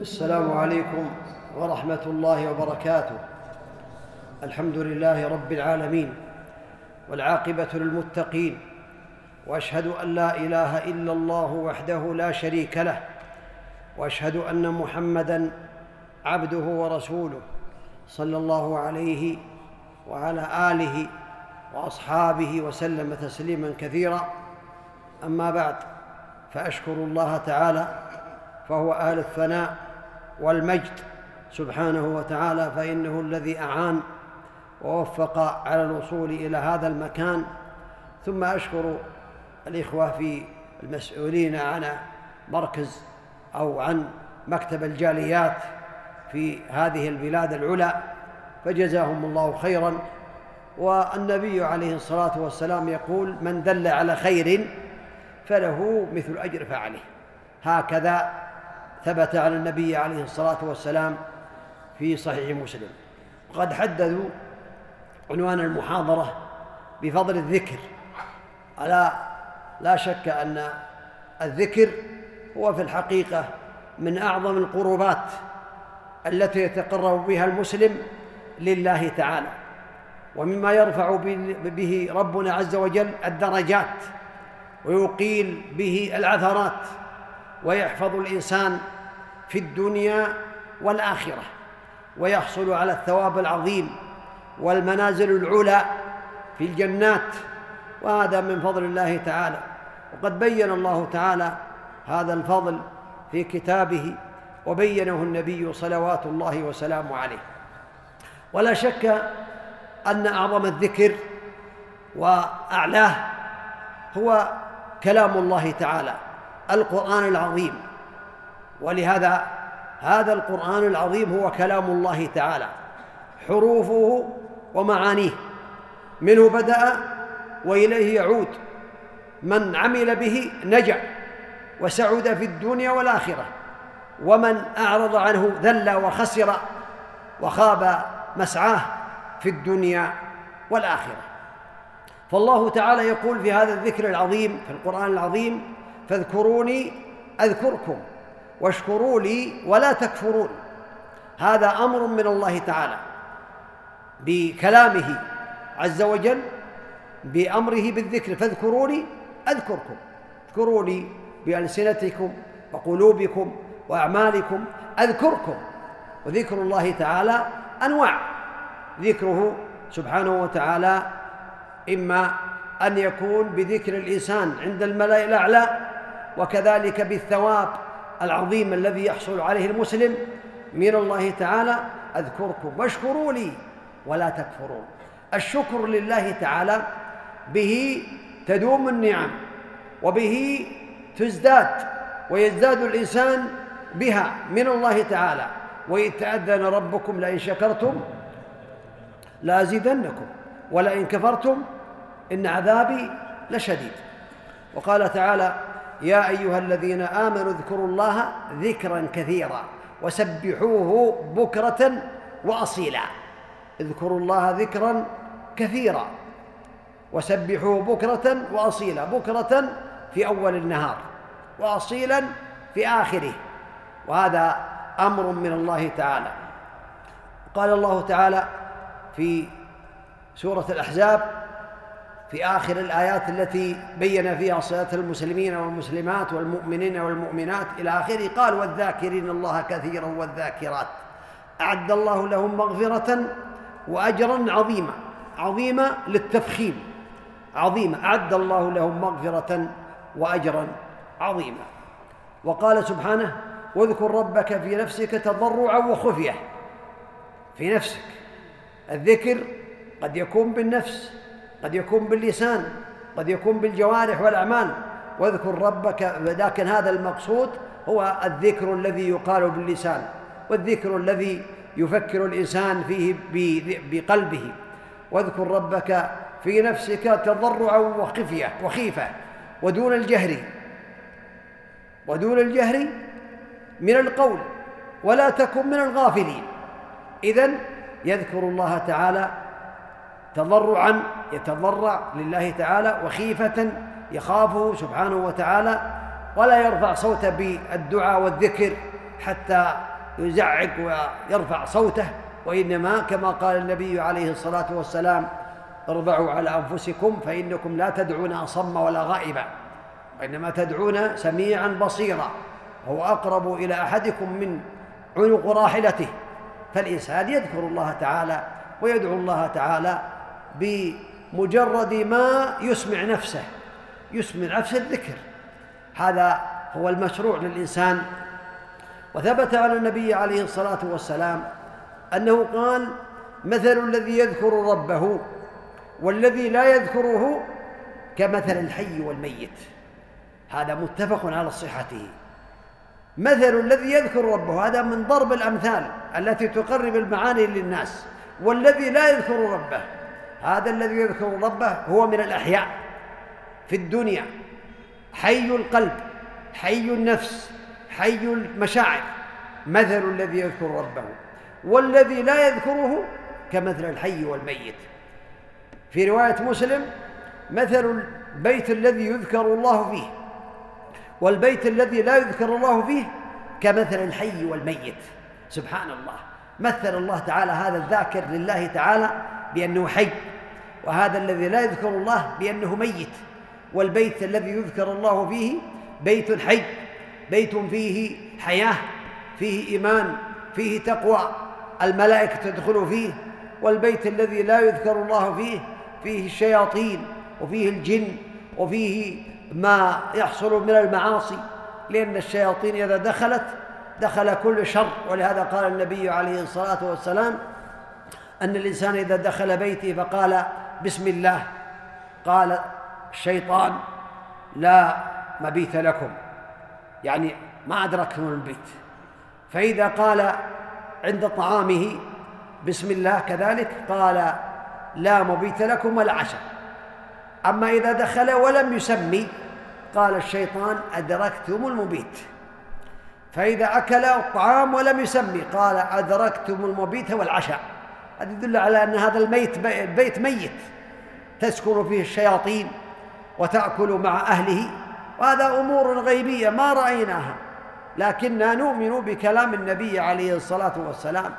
السلام عليكم ورحمة الله وبركاته. الحمد لله رب العالمين والعاقبة للمتقين وأشهد أن لا إله إلا الله وحده لا شريك له وأشهد أن محمدًا عبده ورسوله صلى الله عليه وعلى آله وأصحابه وسلم تسليما كثيرا. أما بعد فأشكر الله تعالى فهو أهل الثناء والمجد سبحانه وتعالى فإنه الذي أعان ووفق على الوصول إلى هذا المكان. ثم أشكر الإخوة في المسؤولين عن مركز أو عن مكتب الجاليات في هذه البلاد العلى فجزاهم الله خيرا. والنبي عليه الصلاة والسلام يقول من دل على خير فله مثل أجر فعله. هكذا ثبت عن النبي عليه الصلاة والسلام في صحيح مسلم. وقد حددوا عنوان المحاضرة بفضل الذكر. ألا لا شك أن الذكر هو في الحقيقة من أعظم القربات التي يتقرب بها المسلم لله تعالى. ومما يرفع به ربنا عز وجل الدرجات ويقيل به العثرات. ويحفظ الإنسان في الدنيا والآخرة ويحصل على الثواب العظيم والمنازل العلى في الجنات وهذا من فضل الله تعالى. وقد بين الله تعالى هذا الفضل في كتابه وبينه النبي صلوات الله وسلامه عليه. ولا شك أن أعظم الذكر وأعلاه هو كلام الله تعالى. القرآن العظيم. ولهذا هذا القرآن العظيم هو كلام الله تعالى. حروفه ومعانيه. منه بدأ وإليه يعود. من عمل به نجا وسعد في الدنيا والآخرة. ومن أعرض عنه ذل وخسر وخاب مسعاه في الدنيا والآخرة. فالله تعالى يقول في هذا الذكر العظيم في القرآن العظيم فاذكروني أذكركم واشكروا لي ولا تكفرون. هذا أمر من الله تعالى بكلامه عز وجل بأمره بالذكر. فاذكروني أذكركم اذكروني بألسنتكم وقلوبكم وأعمالكم أذكركم. وذكر الله تعالى أنواع. ذكره سبحانه وتعالى إما أن يكون بذكر الإنسان عند الملأ الأعلى وكذلك بالثواب العظيم الذي يحصل عليه المسلم من الله تعالى أذكركم واشكروا لي ولا تكفرون. الشكر لله تعالى به تدوم النعم وبه تزداد ويزداد الإنسان بها من الله تعالى. وإن تأذن ربكم لئن شكرتم لأزيدنكم ولئن كفرتم إن عذابي لشديد. وقال تعالى يا أيها الذين آمنوا اذكروا الله ذكرا كثيرا وسبحوه بكرة وأصيلا. اذكروا الله ذكرا كثيرا وسبحوه بكرة وأصيلا. بكرة في أول النهار وأصيلا في آخره. وهذا أمر من الله تعالى. قال الله تعالى في سورة الأحزاب في آخر الآيات التي بين فيها صلاة المسلمين والمسلمات والمؤمنين والمؤمنات إلى آخره قال والذاكرين الله كثيرا والذاكرات. أعد الله لهم مغفرة واجرا عظيما عظيما للتفخيم عظيمه أعد الله لهم مغفرة واجرا عظيما. وقال سبحانه واذكر ربك في نفسك تضرعا وخفية. في نفسك. الذكر قد يكون بالنفس. قد يكون باللسان قد يكون بالجوارح والأعمال. واذكر ربك لكن هذا المقصود هو الذكر الذي يقال باللسان والذكر الذي يفكر الإنسان فيه بقلبه. واذكر ربك في نفسك تضرعا وخفية وخيفة ودون الجهر. ودون الجهر من القول ولا تكن من الغافلين. إذن يذكر الله تعالى تضرعا يتضرع لله تعالى وخيفة يخافه سبحانه وتعالى ولا يرفع صوته بالدعاء والذكر حتى يزعق ويرفع صوته وإنما كما قال النبي عليه الصلاة والسلام اربعوا على أنفسكم فإنكم لا تدعون أصم ولا غائبا وإنما تدعون سميعا بصيرا هو أقرب إلى أحدكم من عنق راحلته. فالإنسان يذكر الله تعالى ويدعو الله تعالى بمجرد ما يسمع نفسه يسمع نفسه الذكر. هذا هو المشروع للإنسان. وثبت على النبي عليه الصلاة والسلام أنه قال مثل الذي يذكر ربه والذي لا يذكره كمثل الحي والميت. هذا متفق على صحته. مثل الذي يذكر ربه هذا من ضرب الأمثال التي تقرب المعاني للناس. والذي لا يذكر ربه هذا الذي يذكر ربه هو من الأحياء في الدنيا. حي القلب حي النفس حي المشاعر مثل الذي يذكر ربه. والذي لا يذكره كمثل الحي والميت. في رواية مسلم مثل البيت الذي يذكر الله فيه والبيت الذي لا يذكر الله فيه كمثل الحي والميت. سبحان الله. مثل الله تعالى هذا الذاكر لله تعالى بأنه حي. وهذا الذي لا يذكر الله بأنه ميت والبيت الذي يذكر الله فيه بيت حي بيت فيه حياة فيه إيمان فيه تقوى الملائكة تدخل فيه والبيت الذي لا يذكر الله فيه فيه الشياطين وفيه الجن وفيه ما يحصل من المعاصي لأن الشياطين إذا دخلت دخل كل شر. ولهذا قال النبي عليه الصلاة والسلام أن الإنسان إذا دخل بيته فقال بسم الله. قال الشيطان لا مبيت لكم. يعني ما أدركتم البيت فإذا قال عند طعامه بسم الله كذلك قال لا مبيت لكم ولا عشاء. أما إذا دخل ولم يسمي قال الشيطان أدركتم المبيت. فإذا أكل الطعام ولم يسمي قال أدركتم المبيت والعشاء. هذا يدل على أن هذا الميت البيت ميت. تسكن فيه الشياطين وتأكل مع أهله. وهذا أمور غيبية ما رأيناها. لكننا نؤمن بكلام النبي عليه الصلاة والسلام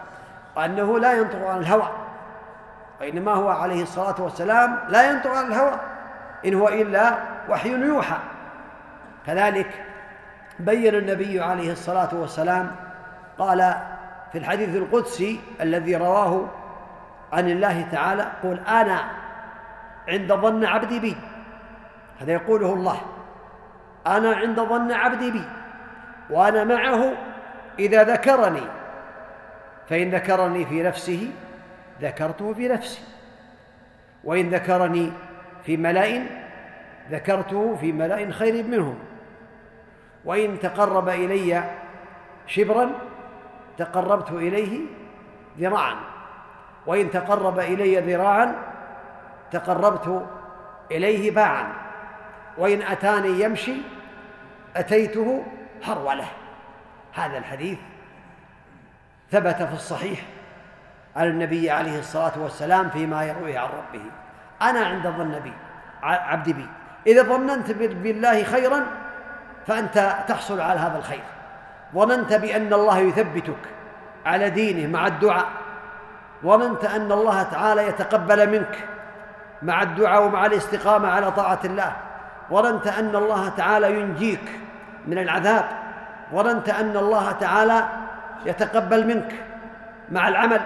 وأنه لا ينطق عن الهوى. وإنما هو عليه الصلاة والسلام لا ينطق عن الهوى. إن هو إلا وحي يوحى. كذلك بين النبي عليه الصلاة والسلام قال في الحديث القدسي الذي رواه عن الله تعالى قل أنا عند ظن عبدي بي. هذا يقوله الله. أنا عند ظن عبدي بي وأنا معه إذا ذكرني. فإن ذكرني في نفسه ذكرته في نفسي. وإن ذكرني في ملأ ذكرته في ملأ خير منهم. وإن تقرب إلي شبرا تقربت إليه ذراعا. وإن تقرب إلي ذراعا تقربت إليه باعا. وإن أتاني يمشي أتيته هرولة. هذا الحديث ثبت في الصحيح على النبي عليه الصلاة والسلام فيما يرويه عن ربه. أنا عند ظن بي عبدي بي. إذا ظننت بالله خيرا فأنت تحصل على هذا الخير. ظننت بأن الله يثبتك على دينه مع الدعاء. ظننت أن الله تعالى يتقبل منك مع الدعاء ومع الاستقامة على طاعة الله. ظننت أن الله تعالى ينجيك من العذاب. ظننت أن الله تعالى يتقبل منك مع العمل.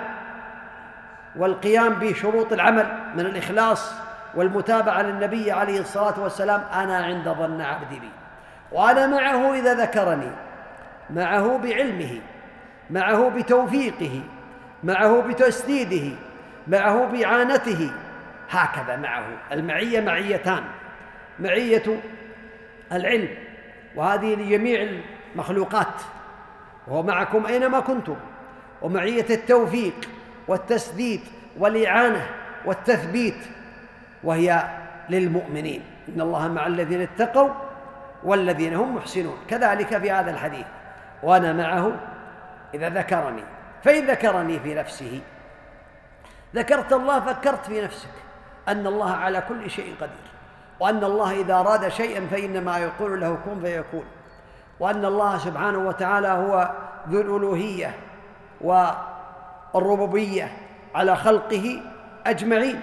والقيام بشروط العمل من الإخلاص والمتابعة للنبي عليه الصلاة والسلام. أنا عند ظن عبدي بي. وأنا معه إذا ذكرني. معه بعلمه. معه بتوفيقه. معه بتسديده معه بإعانته. هكذا معه. المعية معيتان. معية العلم. وهذه لجميع المخلوقات. وهو معكم أينما كنتم. ومعية التوفيق والتسديد والإعانة والتثبيت. وهي للمؤمنين. إن الله مع الذين اتقوا والذين هم محسنون. كذلك في هذا الحديث. وأنا معه إذا ذكرني. فإن ذكرني في نفسه. ذكرت الله فكرت في نفسك. أن الله على كل شيء قدير. وأن الله إذا أراد شيئا فإنما يقول له كن فيكون. وأن الله سبحانه وتعالى هو ذو الألوهية والربوبية على خلقه أجمعين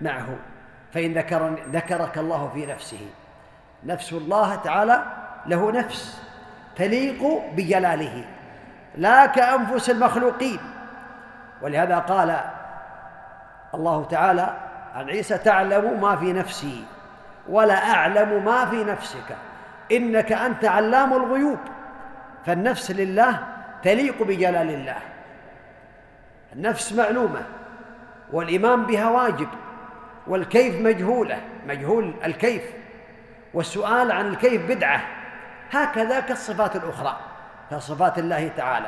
معه. فإن ذكر ذكرك الله في نفسه. نفس الله تعالى له نفس تليق بجلاله. لا كأنفس المخلوقين. ولهذا قال الله تعالى عن عيسى تعلم ما في نفسي ولا أعلم ما في نفسك. إنك أنت علام الغيوب. فالنفس لله تليق بجلال الله. النفس معلومة والإيمان بها واجب والكيف مجهولة مجهول الكيف. والسؤال عن الكيف بدعة هكذا كالصفات الأخرى. كصفات الله تعالى.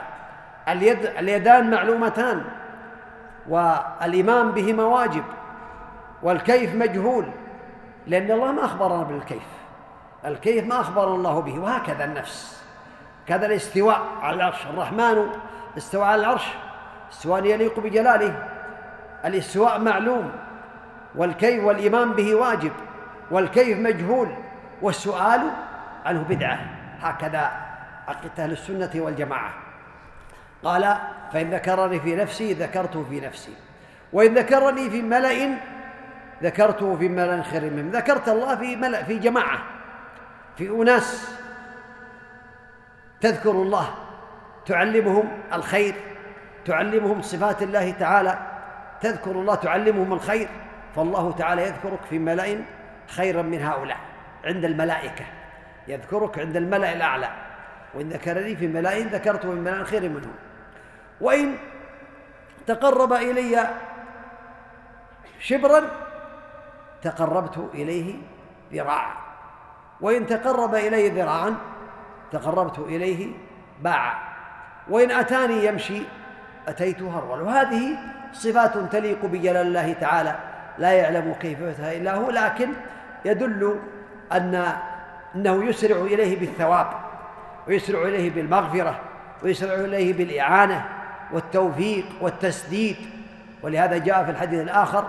اليد اليدان معلومتان والإيمان بهما واجب والكيف مجهول لأن الله ما أخبرنا بالكيف. الكيف ما أخبرنا الله به وهكذا النفس. كذا الاستواء على العرش. الرحمن استوى على العرش استواء يليق بجلاله. الاستواء معلوم والكيف والإيمان به واجب والكيف مجهول والسؤال عنه بدعة. هكذا عقيدة أهل السنة والجماعة. قال فإن ذكرني في نفسي ذكرته في نفسي وإن ذكرني في ملأ ذكرته في ملأ خير منهم ذكرت الله في ملأ في جماعة في أناس تذكر الله تعلمهم الخير تعلمهم صفات الله تعالى. تذكر الله تعلمهم الخير فالله تعالى يذكرك في ملأ خيرا من هؤلاء عند الملائكة يذكرك عند الملأ الأعلى. وإن ذكرني في ملأ ذكرته من ملأ خير منهم وإن تقرب إلي شبرا تقربت إليه ذراعا. وإن تقرب إلي ذراعا تقربت إليه باعا. وإن أتاني يمشي أتيت هرول وهذه صفات تليق بجلال الله تعالى. لا يعلم كيفيتها إلا هو لكن يدل أن أنه يسرع إليه بالثواب. ويسرع إليه بالمغفرة ويسرع إليه بالإعانة والتوفيق والتسديد. ولهذا جاء في الحديث الآخر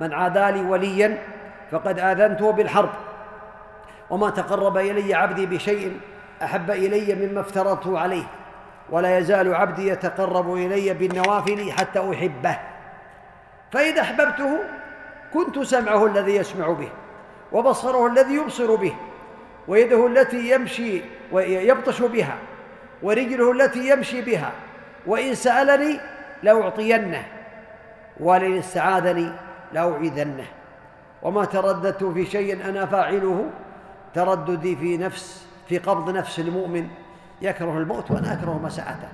من عادى لي وليا فقد آذنته بالحرب وما تقرب إلي عبدي بشيء أحب إلي مما افترضته عليه ولا يزال عبدي يتقرب إلي بالنوافل حتى أحبه. فإذا أحببته كنت سمعه الذي يسمع به وبصره الذي يبصر به ويده التي يمشي ويبطش بها ورجله التي يمشي بها وإن سألني لأعطينه ولئن استعاذني لأوعذنه وما ترددت في شيء أنا فاعله؟ ترددي في نفس في قبض نفس المؤمن يكره الموت وأنا أكره مساءته.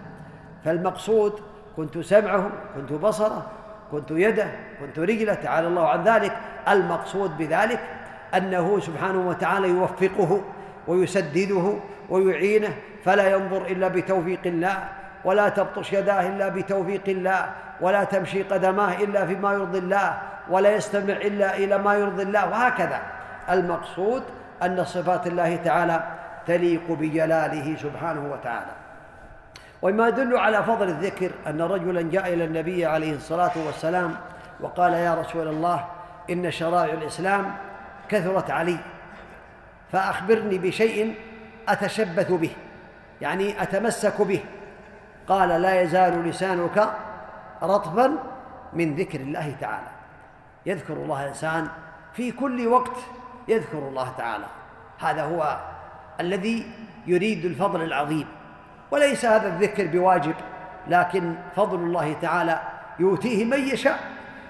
فالمقصود كنت سمعه كنت بصره كنت يده كنت رجله تعالى الله عن ذلك. المقصود بذلك أنه سبحانه وتعالى يوفقه ويسدده ويعينه فلا ينظر إلا بتوفيق الله ولا تبطش يداه إلا بتوفيق الله ولا تمشي قدماه إلا فيما يرضي الله ولا يستمع إلا إلى ما يرضي الله. وهكذا. المقصود أن صفات الله تعالى تليق بجلاله سبحانه وتعالى. وما يدل على فضل الذكر أن رجلا جاء إلى النبي عليه الصلاة والسلام وقال يا رسول الله إن شرائع الإسلام كثرت علي. فأخبرني بشيء أتشبث به يعني أتمسك به. قال لا يزال لسانك رطبا من ذكر الله تعالى. يذكر الله الإنسان في كل وقت يذكر الله تعالى. هذا هو الذي يريد الفضل العظيم. وليس هذا الذكر بواجب لكن فضل الله تعالى يؤتيه من يشاء.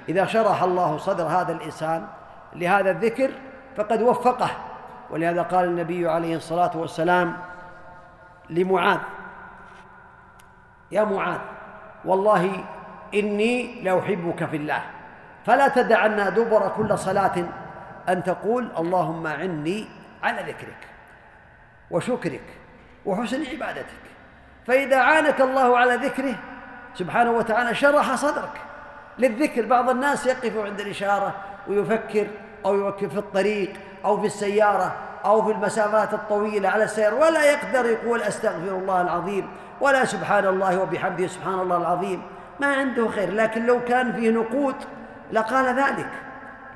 إذا شرح الله صدر هذا الإنسان لهذا الذكر فقد وفقه. ولهذا قال النبي عليه الصلاة والسلام لمعاذ يا معاذ والله إني لأحبك في الله. فلا تدعنا دبر كل صلاة أن تقول اللهم عني على ذكرك وشكرك وحسن عبادتك فإذا عانك الله على ذكره سبحانه وتعالى شرح صدرك للذكر. بعض الناس يقف عند الإشارة ويفكر أو يفكر في الطريق أو في السيارة أو في المسافات الطويلة على السير ولا يقدر يقول أستغفر الله العظيم ولا سبحان الله وبحمده سبحان الله العظيم. ما عنده خير لكن لو كان فيه نقود لقال ذلك.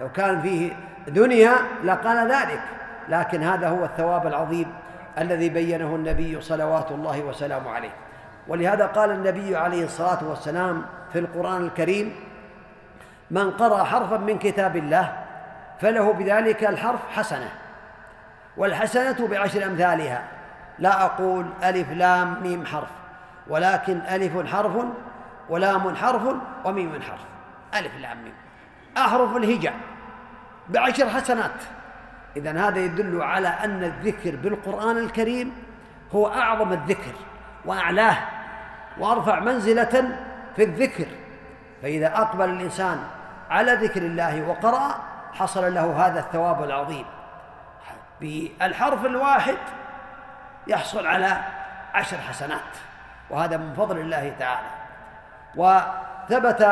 لو كان فيه دنيا لقال ذلك. لكن هذا هو الثواب العظيم الذي بينه النبي صلوات الله وسلامه عليه. ولهذا قال النبي عليه الصلاة والسلام في القرآن الكريم من قرأ حرفا من كتاب الله فله بذلك الحرف حسنة والحسنة بعشر أمثالها. لا أقول ألف لام ميم حرف ولكن ألف حرف ولام حرف وميم حرف. ألف لام ميم. أحرف الهجاء بعشر حسنات. إذا هذا يدل على أن الذكر بالقرآن الكريم هو أعظم الذكر وأعلاه وأرفع منزلة في الذكر. فإذا أقبل الإنسان على ذكر الله وقرأ حصل له هذا الثواب العظيم. بالحرف الواحد يحصل على عشر حسنات وهذا من فضل الله تعالى. وثبت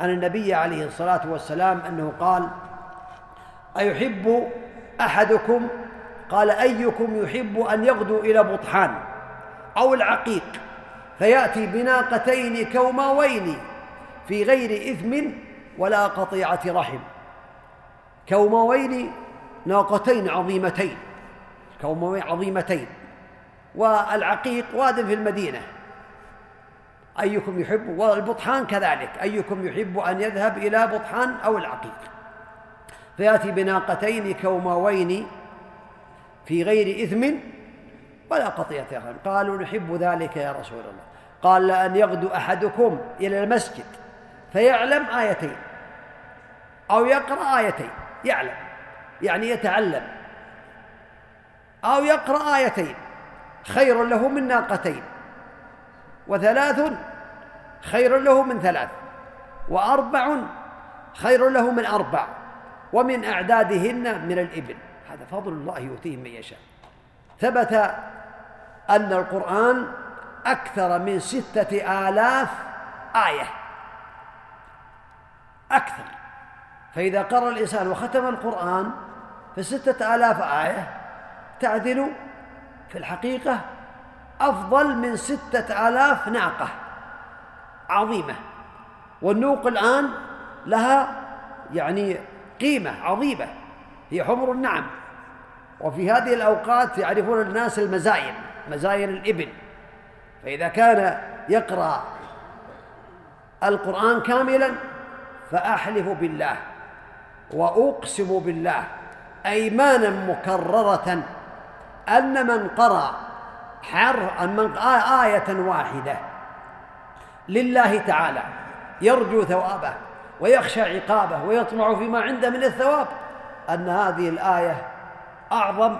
عن النبي عليه الصلاة والسلام أنه قال أيحب أحدكم؟ قال أيكم يحب أن يغدو إلى بطحان أو العقيق فيأتي بناقتين كوماوين في غير إثم ولا قطيعة رحم. كوماوين ناقتين عظيمتين كوماوين عظيمتين. والعقيق واد في المدينة. أيكم يحب والبطحان كذلك. أيكم يحب أن يذهب إلى بطحان أو العقيق. فيأتي بناقتين كوماوين في غير إثم ولا قطيعة رحم قالوا نحب ذلك يا رسول الله. قال لأن يغدو أحدكم إلى المسجد فيعلم آيتين أو يقرأ آيتين. يعلم يعني يتعلم. أو يقرأ آيتين خير له من ناقتين. وثلاث خير له من ثلاث. وأربع خير له من أربع. ومن أعدادهن من الإبل. هذا فضل الله يؤتيه من يشاء. ثبت أن القرآن أكثر من ستة آلاف آية. أكثر. فإذا قرأ الإنسان وختم القرآن فستة آلاف آية تعدل في الحقيقة أفضل من ستة آلاف ناقة عظيمة. والنوق الآن لها يعني قيمة عظيمة هي حمر النعم. وفي هذه الأوقات يعرفون الناس المزاين مزاين الإبل. فإذا كان يقرأ القرآن كاملا فأحلف بالله. وأقسم بالله أيمانا مكررة أن من قرأ حر من آية واحدة لله تعالى يرجو ثوابه ويخشى عقابه ويطمع فيما عنده من الثواب أن هذه الآية أعظم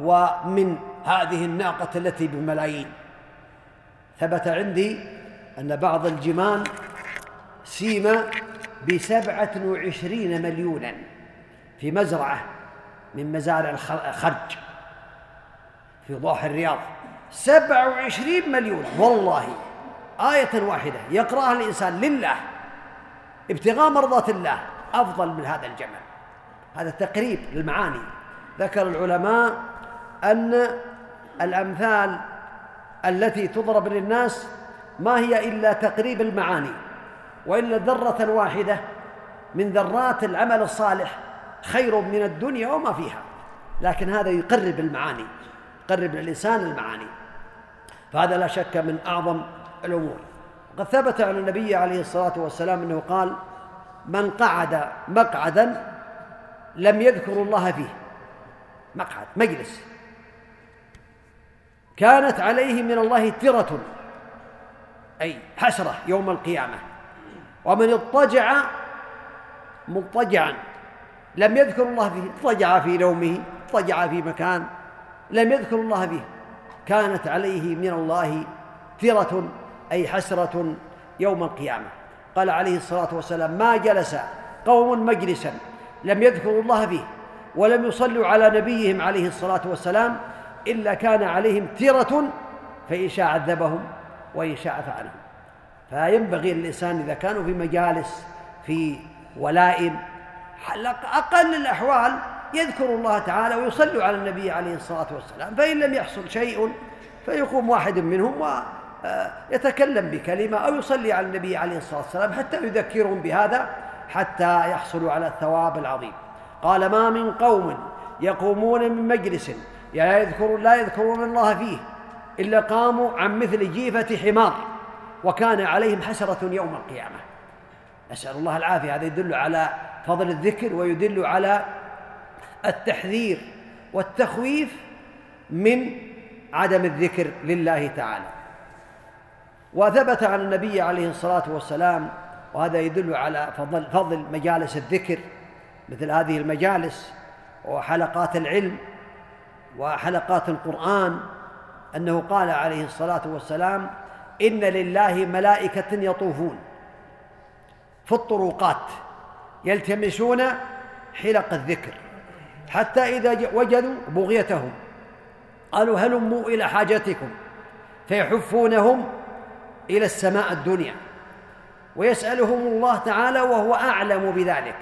ومن هذه الناقة التي بملايين. ثبت عندي أن بعض الجمان سيم بسبعة وعشرين مليونا في مزرعة من مزارع الخرج في ضاح الرياض. سبعة وعشرين مليون. والله آية واحدة. يقرأها الإنسان. لله. ابتغاء مرضات الله. أفضل من هذا الجمل. هذا تقريب للمعاني. ذكر العلماء أن الأمثال التي تضرب للناس ما هي إلا تقريب المعاني. وإلا ذرة واحدة من ذرات العمل الصالح خير من الدنيا وما فيها. لكن هذا يقرب المعاني يقرب الإنسان المعاني. فهذا لا شك من أعظم الأمور. قد ثبت عن النبي عليه الصلاة والسلام أنه قال من قعد مقعدا لم يذكر الله فيه. مقعد مجلس. كانت عليه من الله ترة أي حسرة يوم القيامة. ومن اضطجع مضطجعا. لم يذكر الله فيه اضطجع في نومه اضطجع في مكان لم يذكر الله فيه. كانت عليه من الله ثرة أي حسرة يوم القيامة. قال عليه الصلاة والسلام ما جلس قوم مجلسا لم يذكروا الله فيه ولم يصلوا على نبيهم عليه الصلاة والسلام إلا كان عليهم ثرة فإن شاء عذبهم وإن شاء فعلهم. فينبغي للإنسان إذا كانوا في مجالس في ولائم أقل الأحوال يذكر الله تعالى ويصلوا على النبي عليه الصلاة والسلام فإن لم يحصل شيء فيقوم واحد منهم ويتكلم بكلمة أو يصلي على النبي عليه الصلاة والسلام حتى يذكرهم بهذا حتى يحصلوا على الثواب العظيم. قال ما من قوم يقومون من مجلس لا يذكرون لا يذكرون الله فيه إلا قاموا عن مثل جيفة حمار. وكان عليهم حسرة يوم القيامة. نسأل الله العافية. هذا يدل على فضل الذكر ويدل على التحذير والتخويف من عدم الذكر لله تعالى. وثبت عن النبي عليه الصلاة والسلام وهذا يدل على فضل, فضل مجالس الذكر مثل هذه المجالس وحلقات العلم وحلقات القرآن أنه قال عليه الصلاة والسلام إن لله ملائكة يطوفون في الطرقات يلتمسون حلق الذكر حتى إذا وجدوا بغيتهم. قالوا هلموا إلى حاجتكم؟ فيحفونهم إلى السماء الدنيا. ويسألهم الله تعالى وهو أعلم بذلك.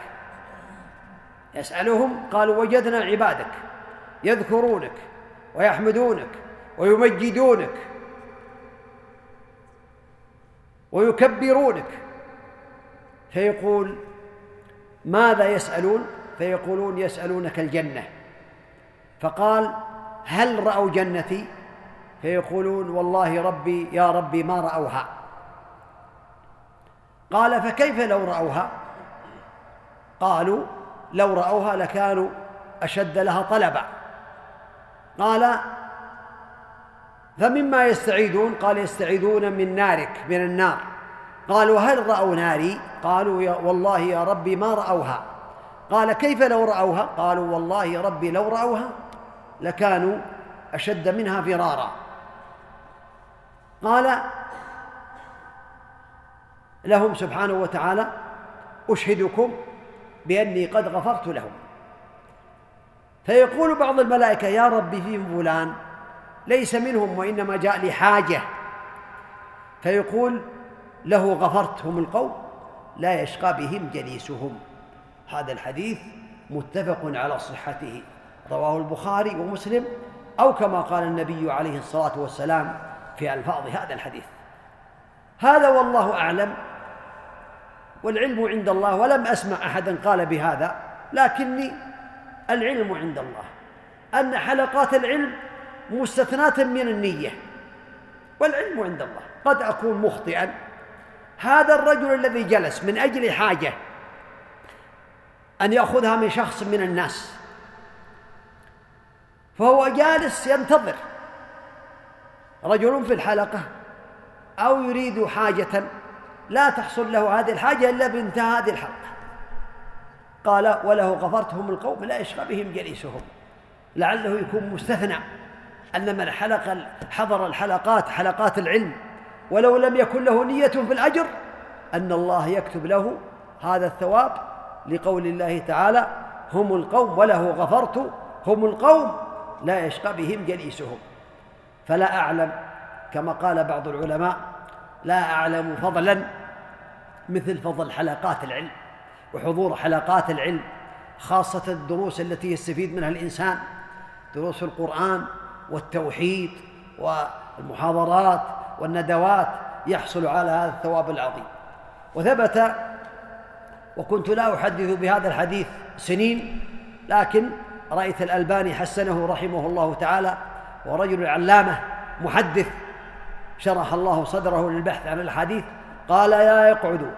يسألهم قالوا وجدنا عبادك يذكرونك ويحمدونك ويمجدونك ويكبرونك. فيقول ماذا يسألون؟ فيقولون يسألونك الجنة. فقال هل رأوا جنتي؟ فيقولون والله ربي يا ربي ما رأوها. قال فكيف لو رأوها؟ قالوا لو رأوها لكانوا أشد لها طلبا. قال فمما يستعيدون قال يستعيدون من نارك من النار. قالوا هل رأوا ناري؟ قالوا يا والله يا ربي ما رأوها. قال كيف لو رأوها؟ قالوا والله يا ربي لو رأوها لكانوا أشد منها فرارا. قال لهم سبحانه وتعالى أشهدكم بأني قد غفرت لهم. فيقول بعض الملائكة يا رب فيهم فلان. ليس منهم وإنما جاء لحاجة. فيقول له غفرتهم القوم لا يشقى بهم جليسهم. هذا الحديث متفق على صحته. رواه البخاري ومسلم أو كما قال النبي عليه الصلاة والسلام في ألفاظ هذا الحديث. هذا والله أعلم والعلم عند الله ولم أسمع أحدا قال بهذا لكني العلم عند الله. أن حلقات العلم مستثناة من النية. والعلم عند الله. قد أكون مخطئا. هذا الرجل الذي جلس من أجل حاجة أن يأخذها من شخص من الناس. فهو جالس ينتظر رجل في الحلقة أو يريد حاجة لا تحصل له هذه الحاجة إلا بانتهاء هذه الحلقة. قال وله غفرتهم القوم لا يشقى بهم جليسهم. لعله يكون مستثنى. أن من حلق حضر الحلقات حلقات العلم ولو لم يكن له نية في الأجر أن الله يكتب له هذا الثواب لقول الله تعالى هم القوم وله غفرت هم القوم لا يشقى بهم جليسهم. فلا أعلم كما قال بعض العلماء لا أعلم فضلا مثل فضل حلقات العلم وحضور حلقات العلم خاصة الدروس التي يستفيد منها الإنسان دروس القرآن والتوحيد والمحاضرات والندوات يحصل على هذا الثواب العظيم. وثبت وكنت لا أحدث بهذا الحديث سنين لكن رأيت الألباني حسنه رحمه الله تعالى ورجل علامة محدث شرح الله صدره للبحث عن الحديث قال يا يقعد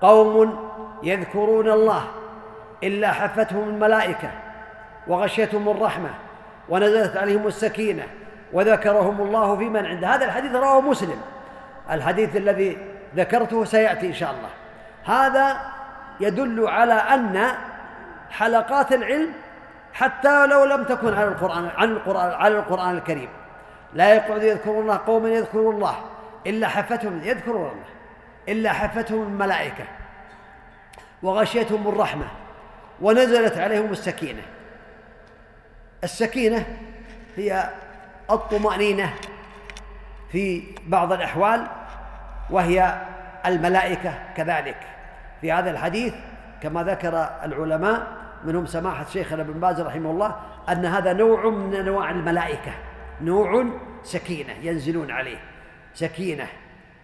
قوم يذكرون الله إلا حفتهم الملائكة وغشيتهم الرحمة ونزلت عليهم السكينة وذكرهم الله في من عنده هذا الحديث رواه مسلم. الحديث الذي ذكرته سيأتي إن شاء الله. هذا يدل على أن حلقات العلم حتى لو لم تكن على القرآن عن القرآن على القرآن الكريم. لا يقعد يذكرون الله قوما يذكرون الله إلا حفتهم يذكرون الله إلا حفتهم الملائكة. وغشيتهم الرحمة ونزلت عليهم السكينة. السكينة هي الطمأنينة في بعض الأحوال وهي الملائكة كذلك. في هذا الحديث كما ذكر العلماء منهم سماحة شيخنا ابن باز رحمه الله أن هذا نوع من أنواع الملائكة نوع سكينة ينزلون عليه سكينة.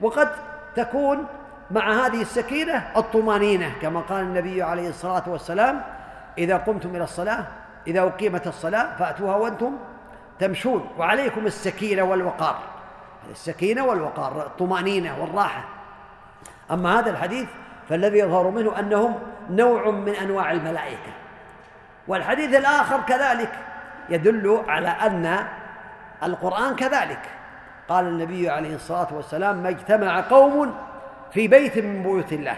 وقد تكون مع هذه السكينة الطمأنينة كما قال النبي عليه الصلاة والسلام إذا قمتم إلى الصلاة إذا أقيمت الصلاة فأتوها وأنتم تمشون. وعليكم السكينة والوقار. السكينة والوقار الطمأنينة والراحة. أما هذا الحديث فالذي يظهر منه أنهم نوع من أنواع الملائكة. والحديث الآخر كذلك يدل على أن القرآن كذلك. قال النبي عليه الصلاة والسلام ما اجتمع قوم في بيت من بيوت الله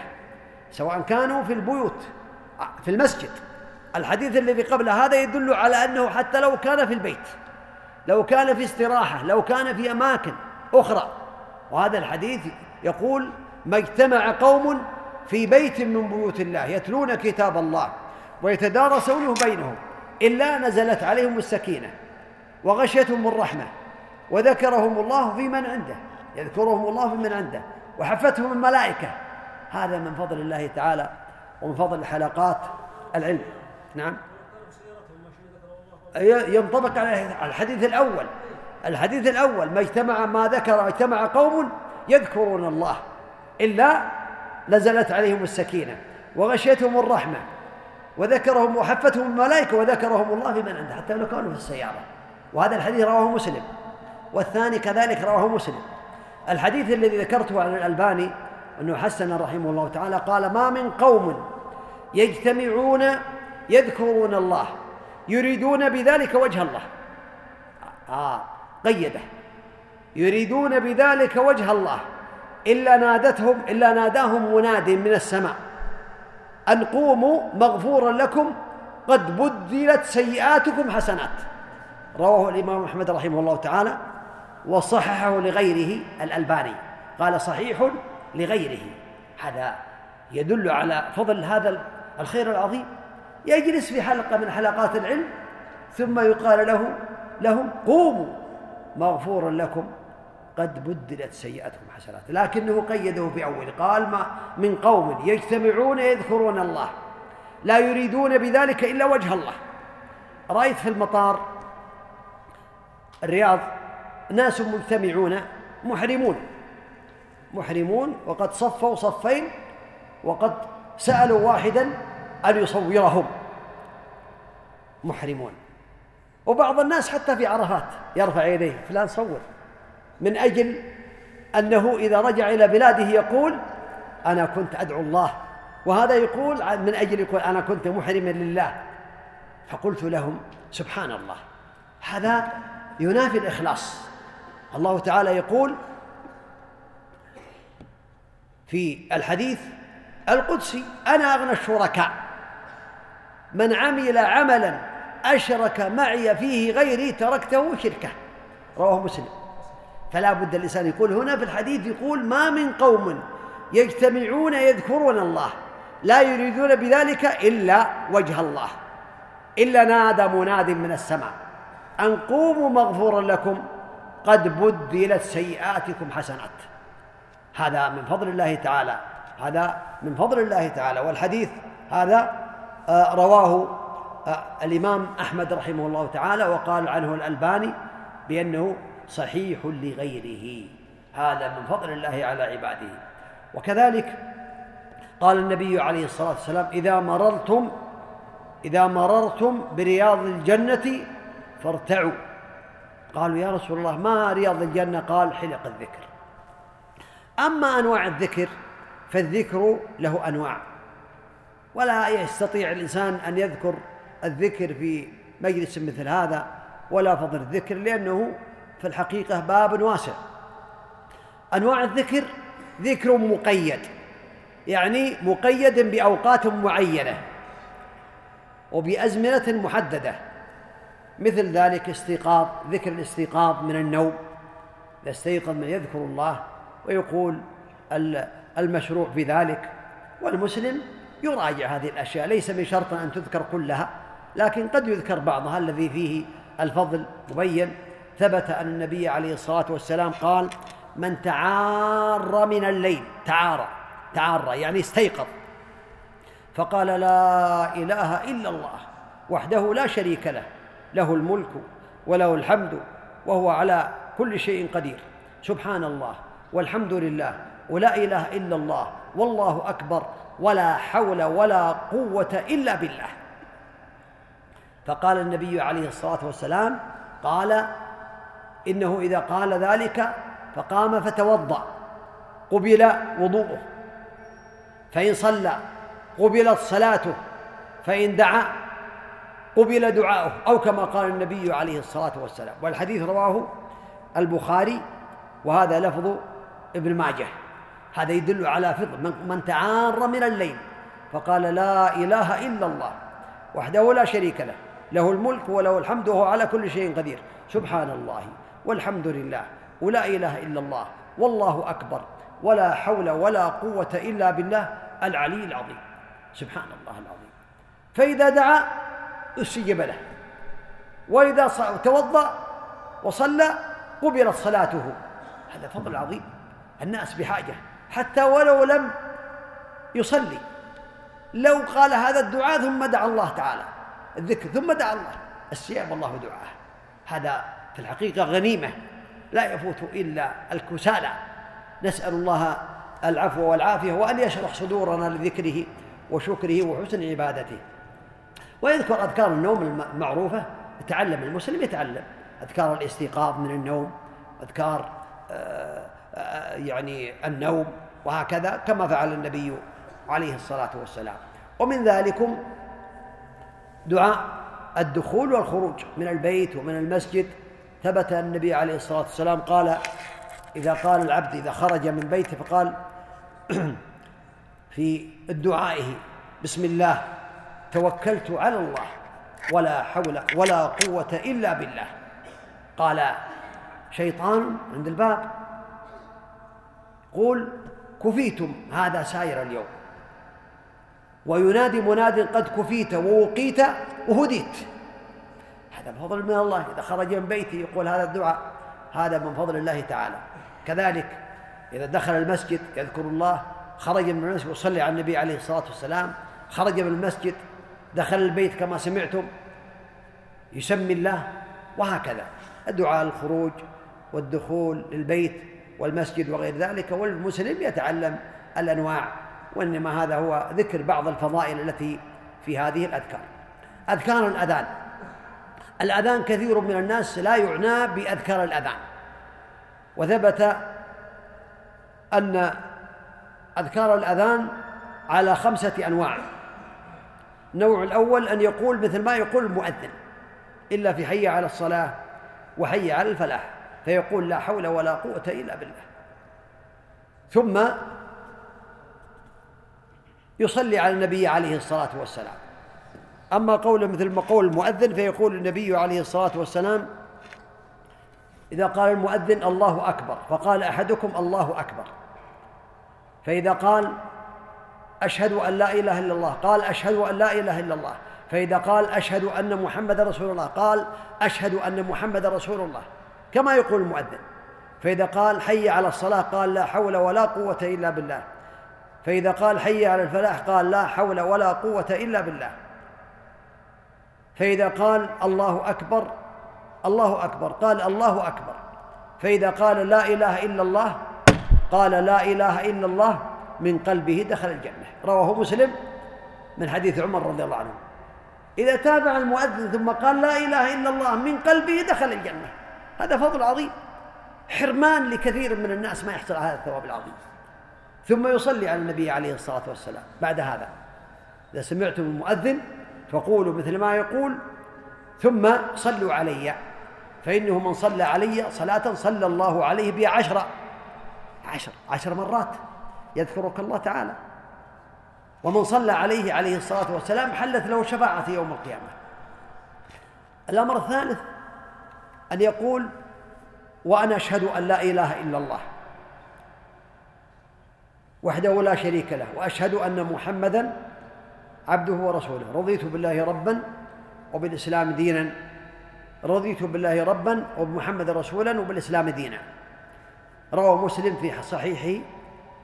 سواء كانوا في البيوت في المسجد. الحديث الذي قبل هذا يدل على أنه حتى لو كان في البيت لو كان في استراحة لو كان في أماكن أخرى وهذا الحديث يقول ما اجتمع قوم في بيت من بيوت الله يتلون كتاب الله ويتدارسونه بينهم إلا نزلت عليهم السكينة وغشيتهم الرحمة وذكرهم الله في من عنده يذكرهم الله في من عنده وحفتهم الملائكة. هذا من فضل الله تعالى ومن فضل حلقات العلم. نعم. ينطبق على الحديث الأول. الحديث الأول ما اجتمع ما ذكر اجتمع قوم يذكرون الله إلا نزلت عليهم السكينة وغشيتهم الرحمة وذكرهم وحفتهم الملائكة وذكرهم الله في من عنده حتى لو كانوا في السيارة. وهذا الحديث رواه مسلم. والثاني كذلك رواه مسلم. الحديث الذي ذكرته عن الألباني أنه حسن رحمه الله تعالى قال ما من قوم يجتمعون يذكرون الله يريدون بذلك وجه الله. آه قيده. يريدون بذلك وجه الله. إلا نادتهم إلا ناداهم مناد من السماء. أن قوموا مغفورا لكم قد بدلت سيئاتكم حسنات. رواه الإمام أحمد رحمه الله تعالى وصححه لغيره الألباني. قال صحيح لغيره. هذا يدل على فضل هذا الخير العظيم. يجلس في حلقة من حلقات العلم ثم يقال له لهم قوموا مغفورا لكم قد بدلت سيئتهم حسنات. لكنه قيده في قال ما من قوم يجتمعون يذكرون الله لا يريدون بذلك إلا وجه الله. رأيت في المطار الرياض ناس مجتمعون محرمون محرمون وقد صفوا صفين وقد سألوا واحدا أن يصورهم. محرمون. وبعض الناس حتى في عرفات يرفع يديه. فلان صور. من أجل أنه إذا رجع إلى بلاده يقول أنا كنت أدعو الله. وهذا يقول من أجل يقول أنا كنت محرما لله. فقلت لهم سبحان الله. هذا ينافي الإخلاص. الله تعالى يقول في الحديث القدسي أنا أغنى الشركاء. من عمل عملا أشرك معي فيه غيري تركته شركة. رواه مسلم. فلا بد الإنسان يقول هنا في الحديث يقول ما من قوم يجتمعون يذكرون الله لا يريدون بذلك إلا وجه الله إلا نادى مناد من السماء. أن قوموا مغفورا لكم قد بدلت سيئاتكم حسنات. هذا من فضل الله تعالى هذا من فضل الله تعالى. والحديث هذا رواه آه، الإمام أحمد رحمه الله تعالى وقال عنه الألباني بأنه صحيح لغيره. هذا من فضل الله على عباده. وكذلك قال النبي عليه الصلاة والسلام إذا مررتم إذا مررتم برياض الجنة فارتعوا. قالوا يا رسول الله ما رياض الجنة قال حلق الذكر. أما أنواع الذكر فالذكر له أنواع. ولا يستطيع الإنسان أن يذكر الذكر في مجلس مثل هذا ولا فضل الذكر لأنه في الحقيقة باب واسع. أنواع الذكر ذكر مقيد يعني مقيد بأوقات معينة وبأزمنة محددة مثل ذلك استيقاظ ذكر الاستيقاظ من النوم يستيقظ من يذكر الله ويقول المشروع في ذلك والمسلم يراجع هذه الأشياء ليس من شرط أن تذكر كلها لكن قد يذكر بعضها الذي فيه الفضل مبين. ثبت أن النبي عليه الصلاة والسلام قال من تعار من الليل تعارى تعارى يعني استيقظ. فقال لا إله إلا الله وحده لا شريك له له الملك وله الحمد وهو على كل شيء قدير. سبحان الله والحمد لله ولا إله إلا الله والله أكبر ولا حول ولا قوة إلا بالله. فقال النبي عليه الصلاة والسلام قال إنه إذا قال ذلك فقام فتوضأ قبل وضوءه. فإن صلى قبلت صلاته فإن دعا قبل دعاؤه أو كما قال النبي عليه الصلاة والسلام. والحديث رواه البخاري وهذا لفظ ابن ماجه. هذا يدل على فضل من تعار من الليل. فقال لا إله إلا الله وحده لا شريك له له الملك وله الحمد وهو على كل شيء قدير. سبحان الله والحمد لله ولا إله إلا الله والله أكبر ولا حول ولا قوة إلا بالله العلي العظيم. سبحان الله العظيم. فإذا دعا استجب له. وإذا توضأ وصلى قبلت صلاته. هذا فضل عظيم. الناس بحاجة. حتى ولو لم يصلي. لو قال هذا الدعاء ثم دعا الله تعالى الذكر ثم دعا الله استجاب الله دعاءه. هذا في الحقيقة غنيمة لا يفوت إلا الكسالى. نسأل الله العفو والعافية وأن يشرح صدورنا لذكره وشكره وحسن عبادته. ويذكر أذكار النوم المعروفة يتعلم المسلم يتعلم. أذكار الاستيقاظ من النوم أذكار آه، يعني النوم وهكذا كما فعل النبي عليه الصلاة والسلام. ومن ذلكم دعاء الدخول والخروج من البيت ومن المسجد. ثبت النبي عليه الصلاة والسلام قال إذا قال العبد إذا خرج من بيته فقال في دعائه بسم الله توكلت على الله ولا حول ولا قوة إلا بالله. قال شيطان عند الباب قول كفيتم هذا ساير اليوم. وينادي مناد قد كفيت ووقيت وهديت. هذا بفضل من الله. إذا خرج من بيته يقول هذا الدعاء هذا من فضل الله تعالى. كذلك إذا دخل المسجد يذكر الله خرج من المسجد وصلي على النبي عليه الصلاة والسلام. خرج من المسجد دخل البيت كما سمعتم يسمي الله وهكذا. الدعاء الخروج والدخول للبيت والمسجد وغير ذلك والمسلم يتعلم الأنواع وإنما هذا هو ذكر بعض الفضائل التي في هذه الأذكار. أذكار الأذان. الأذان كثير من الناس لا يعنى بأذكار الأذان. وثبت أن أذكار الأذان على خمسة أنواع. النوع الأول أن يقول مثل ما يقول المؤذن إلا في حي على الصلاة وحي على الفلاح. فيقول لا حول ولا قوة إلا بالله. ثم يصلي على النبي عليه الصلاة والسلام. أما قوله مثل قول المؤذن فيقول النبي عليه الصلاة والسلام إذا قال المؤذن الله أكبر فقال أحدكم الله أكبر. فإذا قال أشهد أن لا إله إلا الله قال أشهد أن لا إله إلا الله. فإذا قال أشهد أن محمد رسول الله قال أشهد أن محمد رسول الله. كما يقول المؤذن. فإذا قال حي على الصلاة قال لا حول ولا قوة إلا بالله. فإذا قال حي على الفلاح قال لا حول ولا قوة إلا بالله. فإذا قال الله أكبر الله أكبر قال الله أكبر. فإذا قال لا إله إلا الله قال لا إله إلا الله من قلبه دخل الجنة. رواه مسلم من حديث عمر رضي الله عنه. إذا تابع المؤذن ثم قال لا إله إلا الله من قلبه دخل الجنة. هذا فضل عظيم. حرمان لكثير من الناس ما يحصل على هذا الثواب العظيم. ثم يصلي على النبي عليه الصلاة والسلام. بعد هذا إذا سمعتم المؤذن فقولوا مثل ما يقول ثم صلوا علي. فإنه من صلى علي صلاة صلى الله عليه بها عشرة عشر عشر مرات. يذكرك الله تعالى. ومن صلى عليه عليه الصلاة والسلام حلت له شفاعة يوم القيامة. الأمر الثالث أن يقول وأنا أشهد أن لا إله إلا الله وحده لا شريك له وأشهد أن محمدا عبده ورسوله. رضيت بالله ربا وبالإسلام دينا. رضيت بالله ربا وبمحمد رسولا وبالإسلام دينا. روى مسلم في صحيحه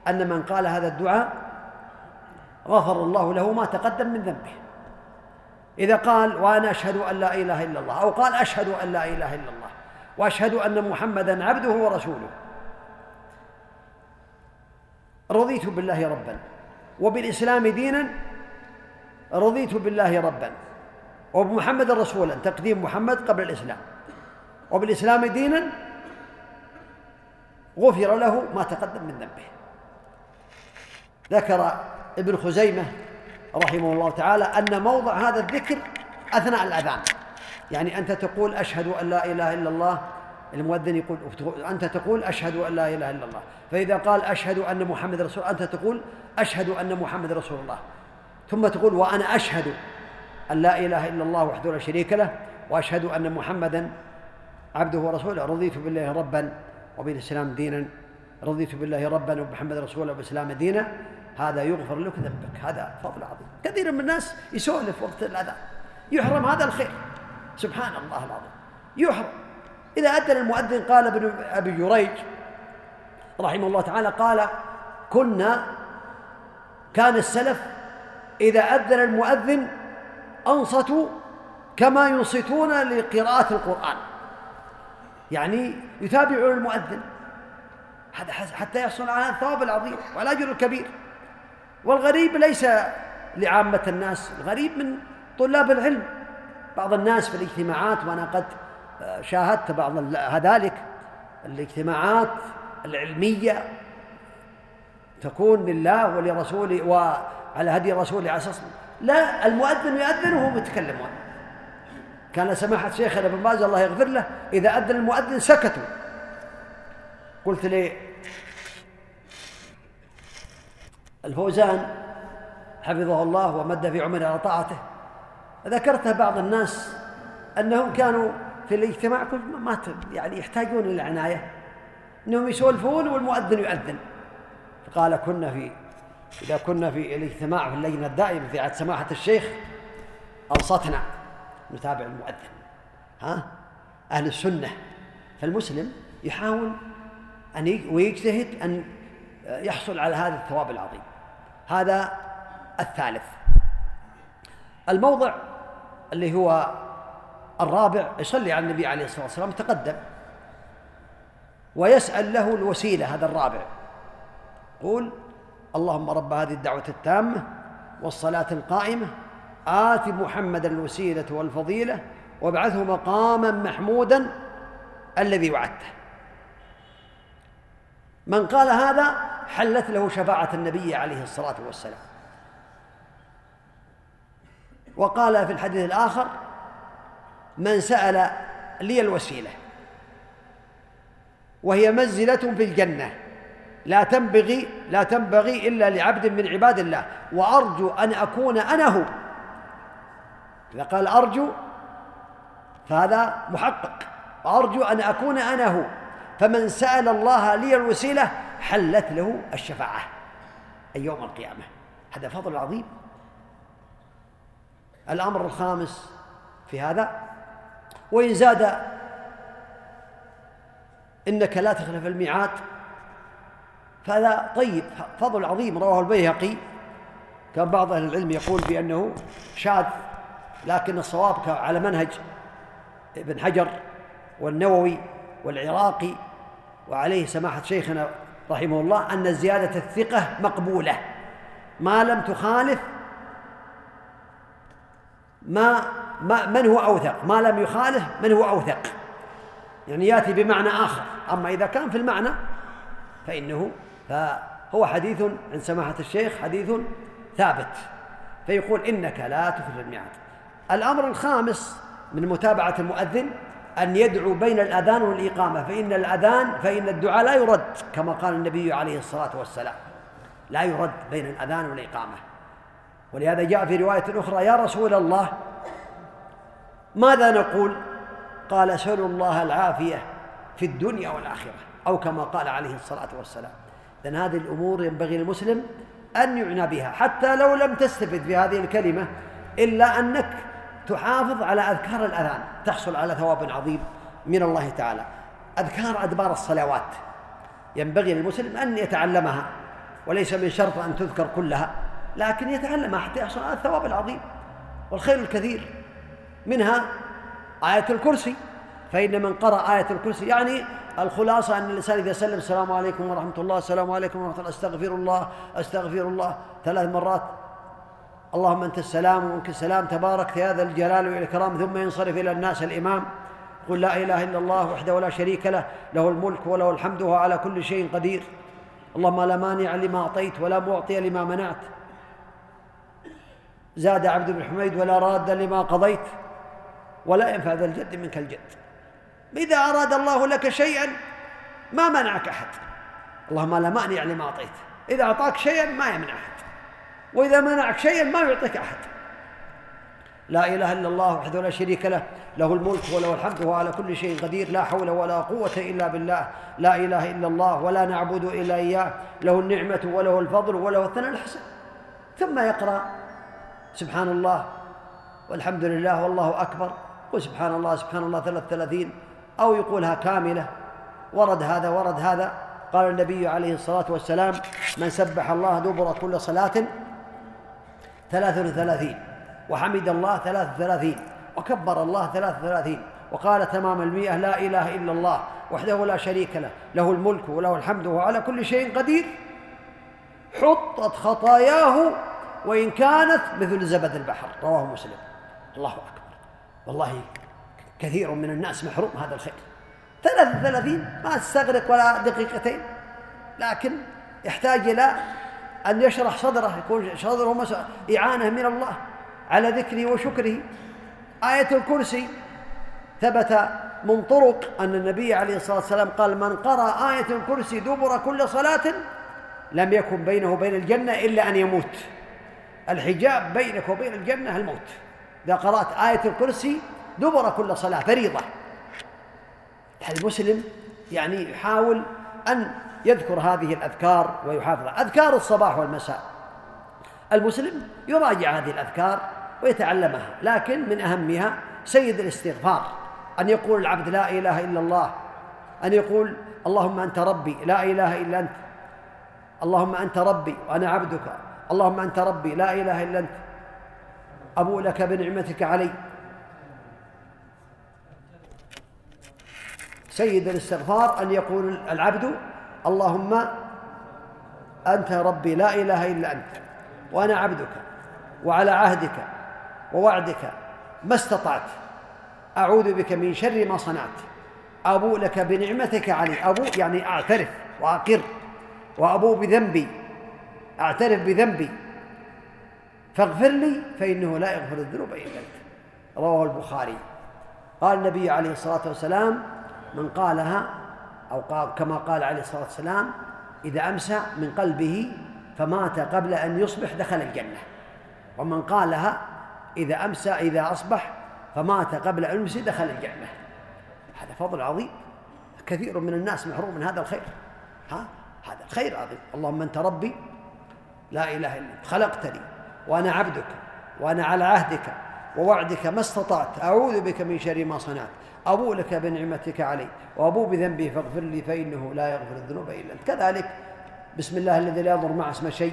أن من قال هذا الدعاء غفر الله له ما تقدم من ذنبه. إذا قال وأنا أشهد أن لا إله إلا الله أو قال أشهد أن لا إله إلا الله وأشهد أن محمدا عبده ورسوله. رضيت بالله ربا وبالإسلام دينا رضيت بالله ربا وبمحمد رسولا تقديم محمد قبل الإسلام. وبالإسلام دينا غفر له ما تقدم من ذنبه. ذكر ابن خزيمة رحمه الله تعالى أن موضع هذا الذكر أثناء الأذان. يعني أنت تقول أشهد أن لا إله إلا الله المؤذن يقول أنت تقول أشهد أن لا إله إلا الله. فإذا قال أشهد أن محمد رسول أنت تقول أشهد أن محمد رسول الله. ثم تقول وأنا أشهد أن لا إله إلا الله وحده لا شريك له وأشهد أن محمدا عبده ورسوله. رضيت بالله ربا وبالإسلام دينا. رضيت بالله ربا وبمحمد رسولا وبالإسلام دينا. هذا يغفر لك ذنبك. هذا فضل عظيم. كثير من الناس يسولف وقت الأذان يحرم هذا الخير. سبحان الله العظيم. يحرم. إذا أذن المؤذن قال ابن أبي جريج رحمه الله تعالى قال كنا كان السلف إذا أذن المؤذن أنصتوا كما ينصتون لقراءة القرآن. يعني يتابعون المؤذن. هذا حتى يحصل على الثواب العظيم والأجر الكبير. والغريب ليس لعامة الناس الغريب من طلاب العلم. بعض الناس في الاجتماعات وأنا قد شاهدت بعض ذلك الاجتماعات العلمية تكون لله ولرسوله وعلى هدي رسوله عليه الصلاة لا المؤذن يؤذن وهو متكلم. كان سماحة شيخنا ابن باز الله يغفر له إذا أذن المؤذن سكتوا. قلت لي الفوزان حفظه الله ومد في عمره على طاعته. ذكرت بعض الناس أنهم كانوا في الاجتماع ما يعني يحتاجون إلى عناية أنهم يسولفون والمؤذن يؤذن. فقال كنا في إذا كنا في الاجتماع في اللجنة الدائمة في عهد سماحة الشيخ أنصتنا نتابع المؤذن. ها؟ أهل السنة. فالمسلم يحاول أن ويجتهد أن يحصل على هذا الثواب العظيم. هذا الثالث. الموضع اللي هو الرابع يصلي على النبي عليه الصلاة والسلام تقدم. ويسأل له الوسيلة هذا الرابع. قول اللهم رب هذه الدعوة التامة والصلاة القائمة آت محمدا الوسيلة والفضيلة وابعثه مقاما محمودا الذي وعدته. من قال هذا حلت له شفاعة النبي عليه الصلاة والسلام. وقال في الحديث الآخر من سأل لي الوسيلة وهي منزلة في الجنة لا تنبغي لا تنبغي إلا لعبد من عباد الله وأرجو أن أكون أنا هو. إذا قال أرجو فهذا محقق. أرجو أن أكون أنا هو. فمن سأل الله لي الوسيلة حلت له الشفاعة. أي يوم القيامة. هذا فضل عظيم. الأمر الخامس في هذا وإن زاد إنك لا تخلف الميعاد فهذا طيب فضل عظيم رواه البيهقي. كان بعض أهل العلم يقول بأنه شاذ لكن الصواب على منهج ابن حجر والنووي والعراقي وعليه سماحة شيخنا رحمه الله أن زيادة الثقة مقبولة ما لم تخالف ما, ما من هو أوثق؟ ما لم يخالف من هو أوثق. يعني يأتي بمعنى آخر. أما إذا كان في المعنى فإنه فهو حديث عند سماحة الشيخ حديث ثابت. فيقول إنك لا تخرج الميعاد. الأمر الخامس من متابعة المؤذن أن يدعو بين الأذان والإقامة. فإن الأذان فإن الدعاء لا يرد كما قال النبي عليه الصلاة والسلام. لا يرد بين الأذان والإقامة. ولهذا جاء في رواية أخرى يا رسول الله ماذا نقول؟ قال اسألوا الله العافية في الدنيا والآخرة. أو كما قال عليه الصلاة والسلام. لأن هذه الأمور ينبغي للمسلم أن يعنى بها حتى لو لم تستفد في هذه الكلمة إلا أنك تحافظ على أذكار الأذان تحصل على ثواب عظيم من الله تعالى. أذكار أدبار الصلوات ينبغي للمسلم أن يتعلمها وليس من شرط أن تذكر كلها. لكن يتعلمها حتى يحصل على الثواب العظيم والخير الكثير. منها آية الكرسي. فإن من قرأ آية الكرسي يعني الخلاصة أن الإنسان إذا سلم السلام عليكم ورحمة الله السلام عليكم ورحمة الله أستغفر الله أستغفر الله ثلاث مرات. اللهم أنت السلام ومنك السلام تبارك يا ذا الجلال والإكرام ثم ينصرف إلى الناس الإمام. قل لا إله إلا الله وحده لا شريك له له الملك وله الحمد وهو على كل شيء قدير. اللهم لا مانع لما أعطيت ولا معطي لما منعت. زاد عبد بن حميد ولا راد لما قضيت ولا ينفع ذا الجد منك الجد. إذا أراد الله لك شيئا ما منعك أحد. اللهم لا مانع لما أعطيت. إذا أعطاك شيئا ما يمنع أحد. وإذا منعك شيئا ما يعطيك أحد. لا إله إلا الله وحده لا شريك له. له الملك وله الحمد وهو على كل شيء قدير. لا حول ولا قوة إلا بالله. لا إله إلا الله ولا نعبد إلا إياه. له النعمة وله الفضل وله الثناء الحسن. ثم يقرأ سبحان الله والحمد لله والله أكبر. قل سبحان الله سبحان الله ثلاث ثلاثين أو يقولها كاملة ورد هذا ورد هذا. قال النبي عليه الصلاة والسلام من سبح الله دبر كل صلاة ثلاث وثلاثين وحمد الله ثلاث وثلاثين وكبر الله ثلاث وثلاثين وقال تمام المئة لا إله إلا الله وحده لا شريك له له الملك وله الحمد وهو على كل شيء قدير. حطت خطاياه وإن كانت مثل زبد البحر. رواه مسلم. الله أكبر. والله كثير من الناس محروم هذا الخير. ثلاث وثلاثين ما تستغرق ولا دقيقتين. لكن يحتاج إلى أن يشرح صدره يكون صدره إعانة من الله على ذكره وشكره. آية الكرسي ثبت من طرق أن النبي عليه الصلاة والسلام قال من قرأ آية الكرسي دبر كل صلاة لم يكن بينه وبين الجنة إلا أن يموت. الحجاب بينك وبين الجنة الموت. إذا قرأت آية الكرسي دبر كل صلاة فريضة. المسلم يعني يحاول أن يذكر هذه الأذكار ويحافظها أذكار الصباح والمساء. المسلم يراجع هذه الأذكار ويتعلمها لكن من أهمها سيد الاستغفار. أن يقول العبد لا إله إلا الله. أن يقول اللهم أنت ربي لا إله إلا أنت. اللهم أنت ربي وأنا عبدك. اللهم أنت ربي لا إله إلا أنت. أبو لك بنعمتك علي. سيد الاستغفار أن يقول العبد اللهم أنت ربي لا إله إلا أنت. وأنا عبدك وعلى عهدك ووعدك ما استطعت. أعوذ بك من شر ما صنعت. أبوء لك بنعمتك علي. أبوء يعني أعترف وأقر. وأبوء بذنبي. أعترف بذنبي. فاغفر لي فإنه لا يغفر الذنوب إلا أنت. رواه البخاري. قال النبي عليه الصلاة والسلام من قالها أو قال كما قال عليه الصلاة والسلام إذا أمسى من قلبه فمات قبل أن يصبح دخل الجنة. ومن قالها إذا أمسى إذا أصبح فمات قبل أن يمسي دخل الجنة. هذا فضل عظيم. كثير من الناس محروم من هذا الخير. ها؟ هذا الخير عظيم. اللهم أنت ربي لا إله إلا أنت خلقتني وأنا عبدك وأنا على عهدك ووعدك ما استطعت. أعوذ بك من شر ما صنعت. أبو لك بنعمتك علي وأبو بذنبي فاغفر لي فإنه لا يغفر الذنوب إلا أنت. كذلك بسم الله الذي لا يضر مع اسم شيء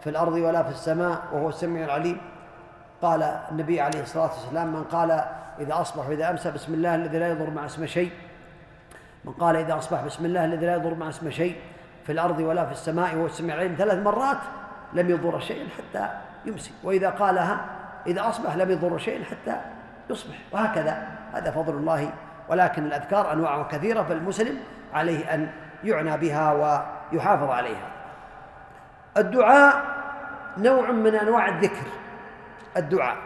في الأرض ولا في السماء وهو السميع العليم. قال النبي عليه الصلاة والسلام من قال إذا أصبح وإذا أمسى بسم الله الذي لا يضر مع اسم شيء. من قال إذا أصبح بسم الله الذي لا يضر مع اسم شيء في الأرض ولا في السماء وهو السميع العليم ثلاث مرات لم يضر شيئا حتى يمسي وإذا قالها إذا أصبح لم يضر شيئا حتى يصبح. وهكذا. هذا فضل الله. ولكن الأذكار أنواع كثيرة فالمسلم عليه أن يعنى بها ويحافظ عليها. الدعاء نوع من أنواع الذكر. الدعاء.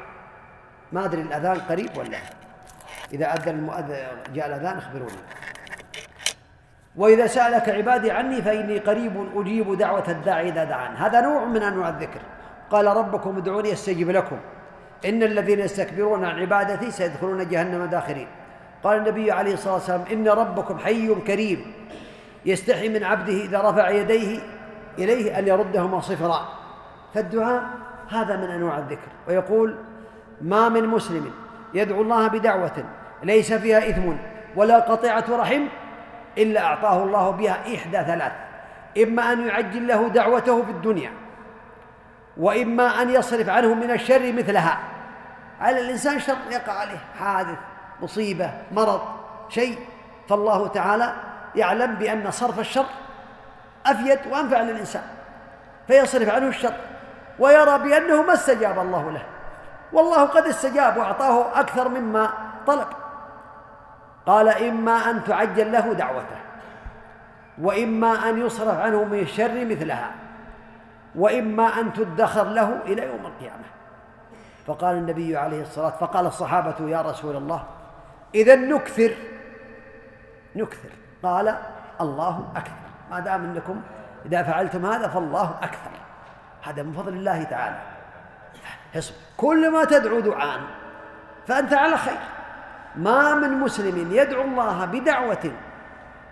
ما أدري الأذان قريب ولا إذا أذن المؤذن جاء الأذان أخبروني. وإذا سألك عبادي عني فإني قريب أجيب دعوة الداعي إذا دعان. هذا نوع من أنواع الذكر. قال ربكم ادعوني أستجب لكم. إن الذين يستكبرون عن عبادتي سيدخلون جهنم داخرين. قال النبي عليه الصلاة والسلام إن ربكم حي كريم يستحي من عبده إذا رفع يديه إليه أن يردهما صفرا. فالدعاء هذا من أنواع الذكر. ويقول ما من مسلم يدعو الله بدعوة ليس فيها إثم ولا قطيعة رحم إلا أعطاه الله بها إحدى ثلاث. إما أن يعجل له دعوته في الدنيا وإما أن يصرف عنه من الشر مثلها. على الإنسان شر يقع عليه حادث مصيبة مرض شيء. فالله تعالى يعلم بأن صرف الشر أفيد وأنفع للإنسان فيصرف عنه الشر ويرى بأنه ما استجاب الله له. والله قد استجاب وأعطاه أكثر مما طلب. قال إما أن تعجل له دعوته وإما أن يصرف عنه من الشر مثلها وإما أن تدخر له إلى يوم القيامة. فقال النبي عليه الصلاة فقال الصحابة يا رسول الله إذا نكثر نكثر. قال الله أكثر. ما دام أنكم إذا فعلتم هذا فالله أكثر. هذا من فضل الله تعالى. كل ما تدعو دعاء فأنت على خير. ما من مسلم يدعو الله بدعوة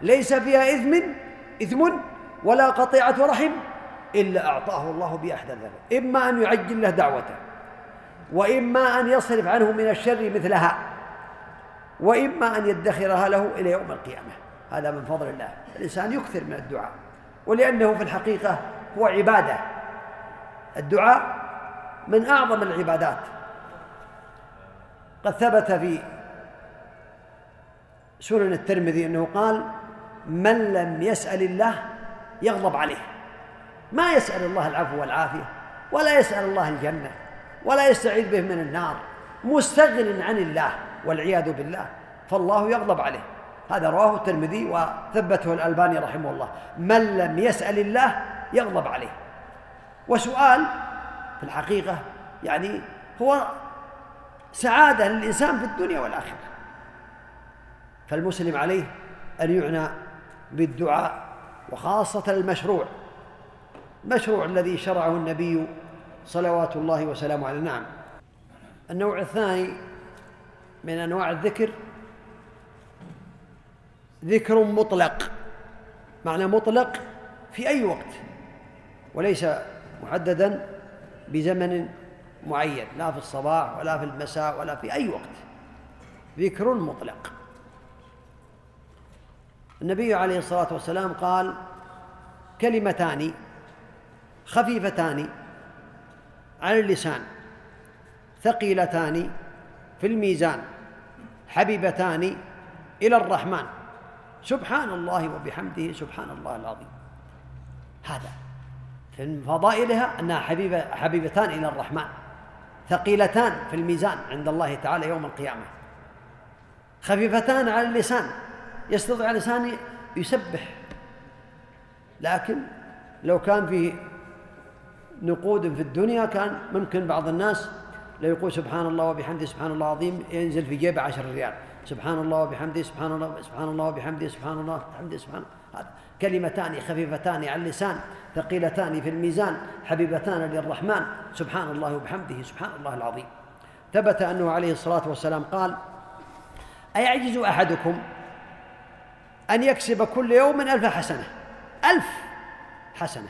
ليس فيها إثم إثم ولا قطيعة رحم إلا أعطاه الله بأحد ذلك إما أن يعجل له دعوته وإما أن يصرف عنه من الشر مثلها وإما أن يدخرها له إلى يوم القيامة. هذا من فضل الله. الإنسان يكثر من الدعاء ولأنه في الحقيقة هو عبادة. الدعاء من أعظم العبادات. قد ثبت في سنن الترمذي أنه قال من لم يسأل الله يغضب عليه. ما يسأل الله العفو والعافية ولا يسأل الله الجنة ولا يستعيذ به من النار مستغن عن الله والعياذ بالله فالله يغضب عليه. هذا رواه الترمذي وثبته الألباني رحمه الله. من لم يسأل الله يغضب عليه. وسؤال في الحقيقة يعني هو سعادة للإنسان في الدنيا والآخرة. فالمسلم عليه أن يعنى بالدعاء وخاصة المشروع المشروع الذي شرعه النبي صلوات الله وسلامه عليه. نعم. النوع الثاني من أنواع الذكر ذكر مطلق. معنى مطلق في أي وقت وليس محددا بزمن معين لا في الصباح ولا في المساء ولا في أي وقت. ذكر مطلق. النبي عليه الصلاة والسلام قال كلمتان خفيفتان على اللسان ثقيلتان في الميزان حبيبتان إلى الرحمن. سبحان الله وبحمده سبحان الله العظيم. هذا في فضائلها أنها حبيبة حبيبتان إلى الرحمن ثقيلتان في الميزان عند الله تعالى يوم القيامة. خفيفتان على اللسان. يستطيع الإنسان يسبح. لكن لو كان فيه نقود في الدنيا كان ممكن بعض الناس لو يقول سبحان الله وبحمده سبحان الله العظيم ينزل في جيبه عشر ريال. سبحان الله وبحمده سبحان الله سبحان الله وبحمده سبحان الله وبحمده سبحان الله. كلمتان خفيفتان على اللسان ثقيلتان في الميزان حبيبتان للرحمن. سبحان الله وبحمده سبحان الله العظيم. ثبت أنه عليه الصلاة والسلام قال أيعجز أحدكم أن يكسب كل يوم ألف حسنة. ألف حسنة.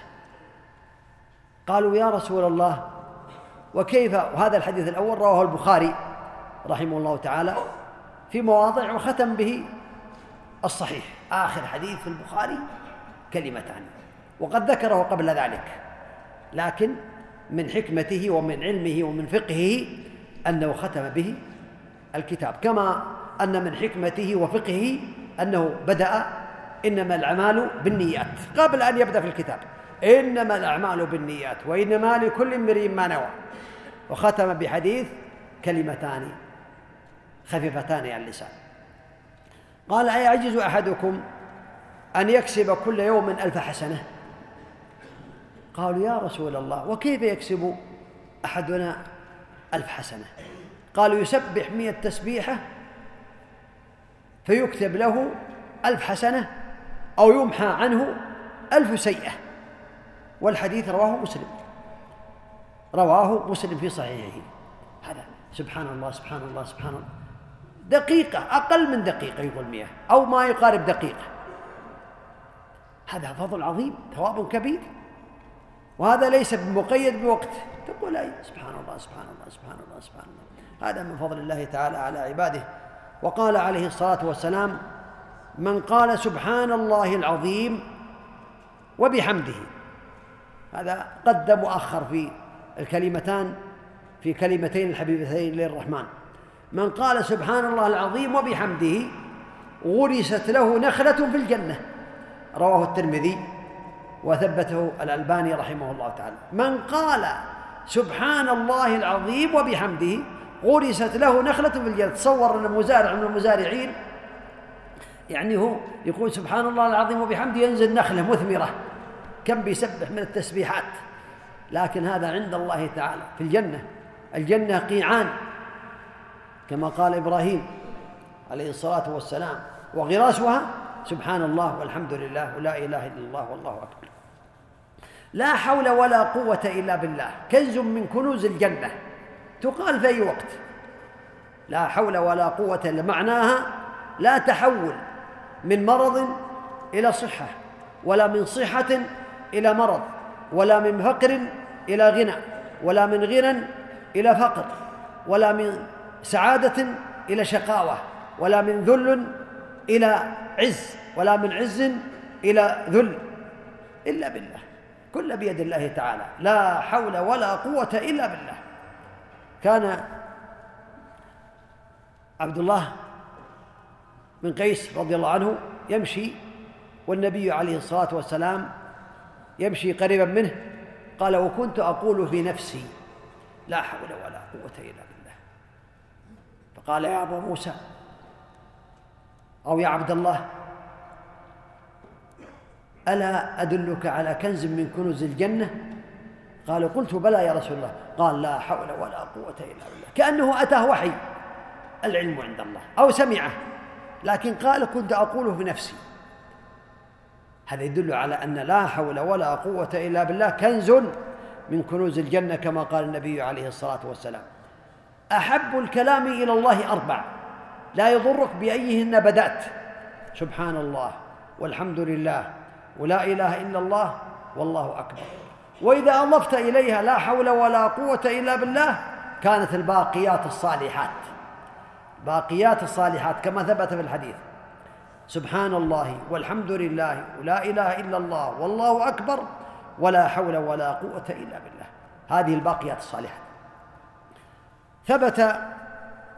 قالوا يا رسول الله وكيف؟ وهذا الحديث الأول رواه البخاري رحمه الله تعالى في مواضع وختم به الصحيح. آخر حديث في البخاري كلمتان وقد ذكره قبل ذلك لكن من حكمته ومن علمه ومن فقهه أنه ختم به الكتاب. كما أن من حكمته وفقهه أنه بدأ إنما الأعمال بالنيات قبل أن يبدأ في الكتاب. إنما الأعمال بالنيات وإنما لكل امرئ ما نوى. وختم بحديث كلمتان خفيفتان على اللسان. قال أيعجز أحدكم أن يكسب كل يوم ألف حسنة؟ قالوا يا رسول الله وكيف يكسب أحدنا ألف حسنة؟ قالوا يسبح مئة تسبيحة فيكتب له ألف حسنة أو يمحى عنه ألف سيئة. والحديث رواه مسلم. رواه مسلم في صحيحه هذا سبحان الله سبحان الله سبحان الله. دقيقة أقل من دقيقة يقول مئة أو ما يقارب دقيقة. هذا فضل عظيم ثواب كبير. وهذا ليس بمقيد بوقت. تقول أي سبحان الله سبحان الله سبحان الله سبحان الله. هذا من فضل الله تعالى على عباده. وقال عليه الصلاة والسلام من قال سبحان الله العظيم وبحمده هذا قدم وأخر في الكلمتان في كلمتين الحبيبتين للرحمن. من قال سبحان الله العظيم وبحمده غرست له نخلة في الجنة رواه الترمذي وثبته الألباني رحمه الله تعالى. من قال سبحان الله العظيم وبحمده غرست له نخلة في الجنة تصور أن مزارع من المزارعين يعني هو يقول سبحان الله العظيم وبحمده ينزل نخلة مثمرة. كم بيسبح من التسبيحات. لكن هذا عند الله تعالى في الجنة. الجنة قيعان. كما قال إبراهيم عليه الصلاة والسلام وغراسها سبحان الله والحمد لله ولا إله إلا الله والله أكبر. لا حول ولا قوة إلا بالله. كنز من كنوز الجنة. تقال في أي وقت. لا حول ولا قوة إلا معناها لا تحول من مرض إلى صحة ولا من صحة إلى مرض ولا من فقر إلى غنى ولا من غنى إلى فقر ولا من سعادة إلى شقاوة ولا من ذل إلى عز ولا من عز إلى ذل. إلا بالله كل بيد الله تعالى. لا حول ولا قوة إلا بالله. كان عبد الله بن قيس رضي الله عنه يمشي والنبي عليه الصلاة والسلام يمشي قريبا منه قال وكنت أقول في نفسي لا حول ولا قوة إلا بالله. فقال يا أبا موسى أو يا عبد الله ألا أدلك على كنز من كنوز الجنة؟ قال قلت بلى يا رسول الله. قال لا حول ولا قوة إلا بالله. كأنه أتاه وحي. العلم عند الله. أو سمعه. لكن قال كنت أقوله بنفسي هذا يدل على أن لا حول ولا قوة إلا بالله كنز من كنوز الجنة كما قال النبي عليه الصلاة والسلام. أحب الكلام إلى الله أربع. لا يضرك بأيهن بدأت. سبحان الله والحمد لله ولا إله إلا الله والله أكبر. وإذا أضفت إليها لا حول ولا قوة إلا بالله كانت الباقيات الصالحات. باقيات الصالحات كما ثبت في الحديث. سبحان الله والحمد لله ولا إله إلا الله والله أكبر ولا حول ولا قوة إلا بالله. هذه الباقيات الصالحات. ثبت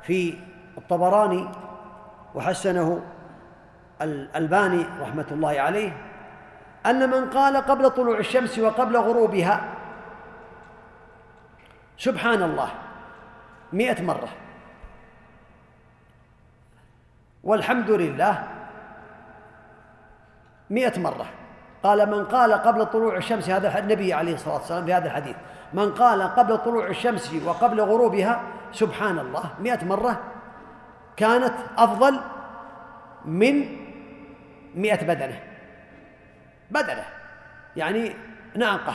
في الطبراني وحسنه الألباني رحمة الله عليه أن من قال قبل طلوع الشمس وقبل غروبها سبحان الله مئة مرة. والحمد لله مئة مرة. قال من قال قبل طلوع الشمس هذا النبي عليه الصلاة والسلام في هذا الحديث. من قال قبل طلوع الشمس وقبل غروبها سبحان الله مئة مرة كانت أفضل من مئة بدنة. بدنة يعني ناقة.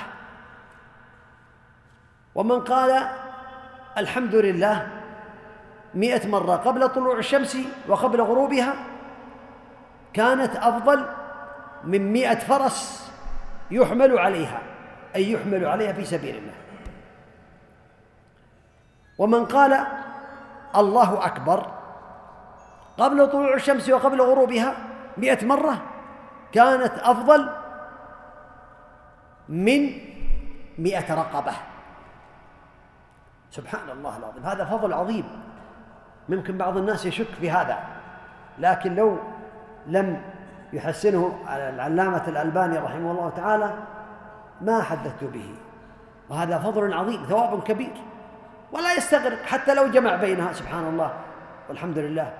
ومن قال الحمد لله مئة مرة قبل طلوع الشمس وقبل غروبها كانت أفضل من مئة فرس يحمل عليها أي يحمل عليها في سبيل الله. ومن قال الله أكبر قبل طلوع الشمس وقبل غروبها مئة مرة كانت أفضل من مئة رقبة. سبحان الله العظيم. هذا فضل عظيم. ممكن بعض الناس يشك في هذا. لكن لو لم يحسنه العلامة الألباني رحمه الله تعالى ما حدثت به. وهذا فضل عظيم ثواب كبير. ولا يستغرق حتى لو جمع بينها. سبحان الله والحمد لله.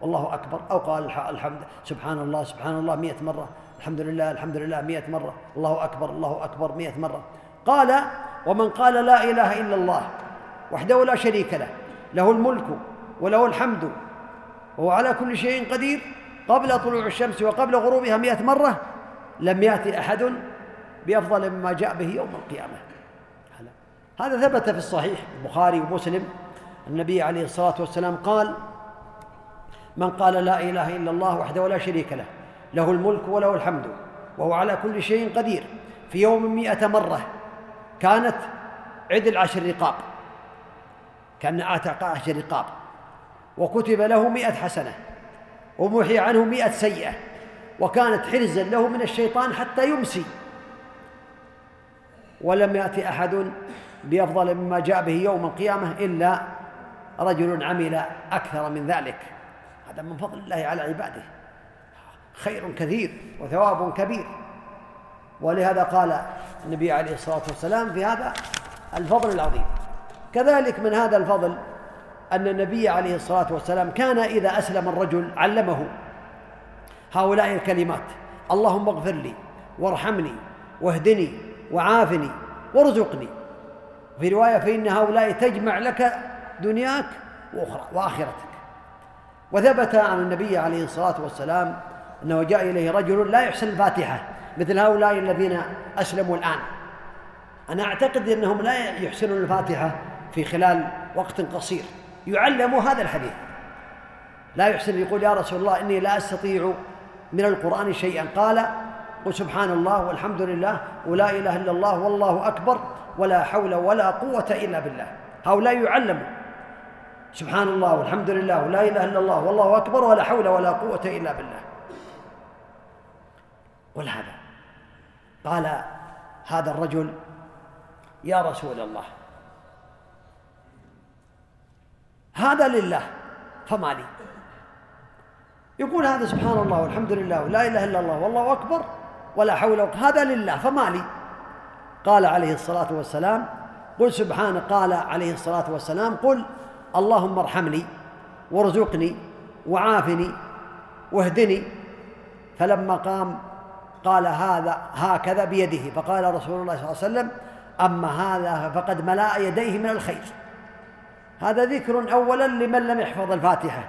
والله أكبر. أو قال الحمد سبحان الله سبحان الله مئة مرة. الحمد لله الحمد لله مئة مرة. الله أكبر الله أكبر مئة مرة. قال ومن قال لا إله إلا الله وحده لا شريك له له الملك وله الحمد وهو على كل شيء قدير قبل طلوع الشمس وقبل غروبها مئة مرة لم يأتي أحد بأفضل مما جاء به يوم القيامة. هذا ثبت في الصحيح البخاري ومسلم. النبي عليه الصلاة والسلام قال من قال لا إله إلا الله وحده لا شريك له له الملك وله الحمد وهو على كل شيء قدير. في يوم مئة مرة كانت عدل عشر رقاب كان أعتق عشر رقاب وكتب له مئة حسنة ومحي عنه مئة سيئة وكانت حرزا له من الشيطان حتى يمسي. ولم يأتي أحد بأفضل مما جاء به يوم القيامة إلا رجل عمل أكثر من ذلك. هذا من فضل الله على عباده. خير كثير وثواب كبير. ولهذا قال النبي عليه الصلاة والسلام في هذا الفضل العظيم. كذلك من هذا الفضل أن النبي عليه الصلاة والسلام كان إذا أسلم الرجل علمه. هؤلاء الكلمات اللهم اغفر لي وارحمني واهدني وعافني وارزقني. في رواية فإن هؤلاء تجمع لك دنياك وأخرى وآخرتك. وثبت عن النبي عليه الصلاة والسلام أنه جاء إليه رجل لا يحسن الفاتحة مثل هؤلاء الذين أسلموا الآن. أنا أعتقد أنهم لا يحسنون الفاتحة في خلال وقت قصير. يعلموا هذا الحديث. لا يحسن يقول يا رسول الله إني لا أستطيع من القرآن شيئا. قال قل سبحان الله والحمد لله ولا إله إلا الله والله أكبر ولا حول ولا قوة إلا بالله. هؤلاء يعلموا سبحان الله والحمد لله ولا إله إلا الله والله أكبر ولا حول ولا قوة إلا بالله. قل هذا؟ قال هذا الرجل يا رسول الله هذا لله فما لي؟ يقول هذا سبحان الله والحمد لله ولا إله إلا الله والله أكبر ولا حول ولا هذا لله فما لي؟ قال عليه الصلاة والسلام قل سبحان قال عليه الصلاة والسلام قل اللهم ارحمني وارزقني وعافني واهدني. فلما قام قال هذا هكذا بيده فقال رسول الله صلى الله عليه وسلم أما هذا فقد ملأ يديه من الخير. هذا ذكر أولا لمن لم يحفظ الفاتحة.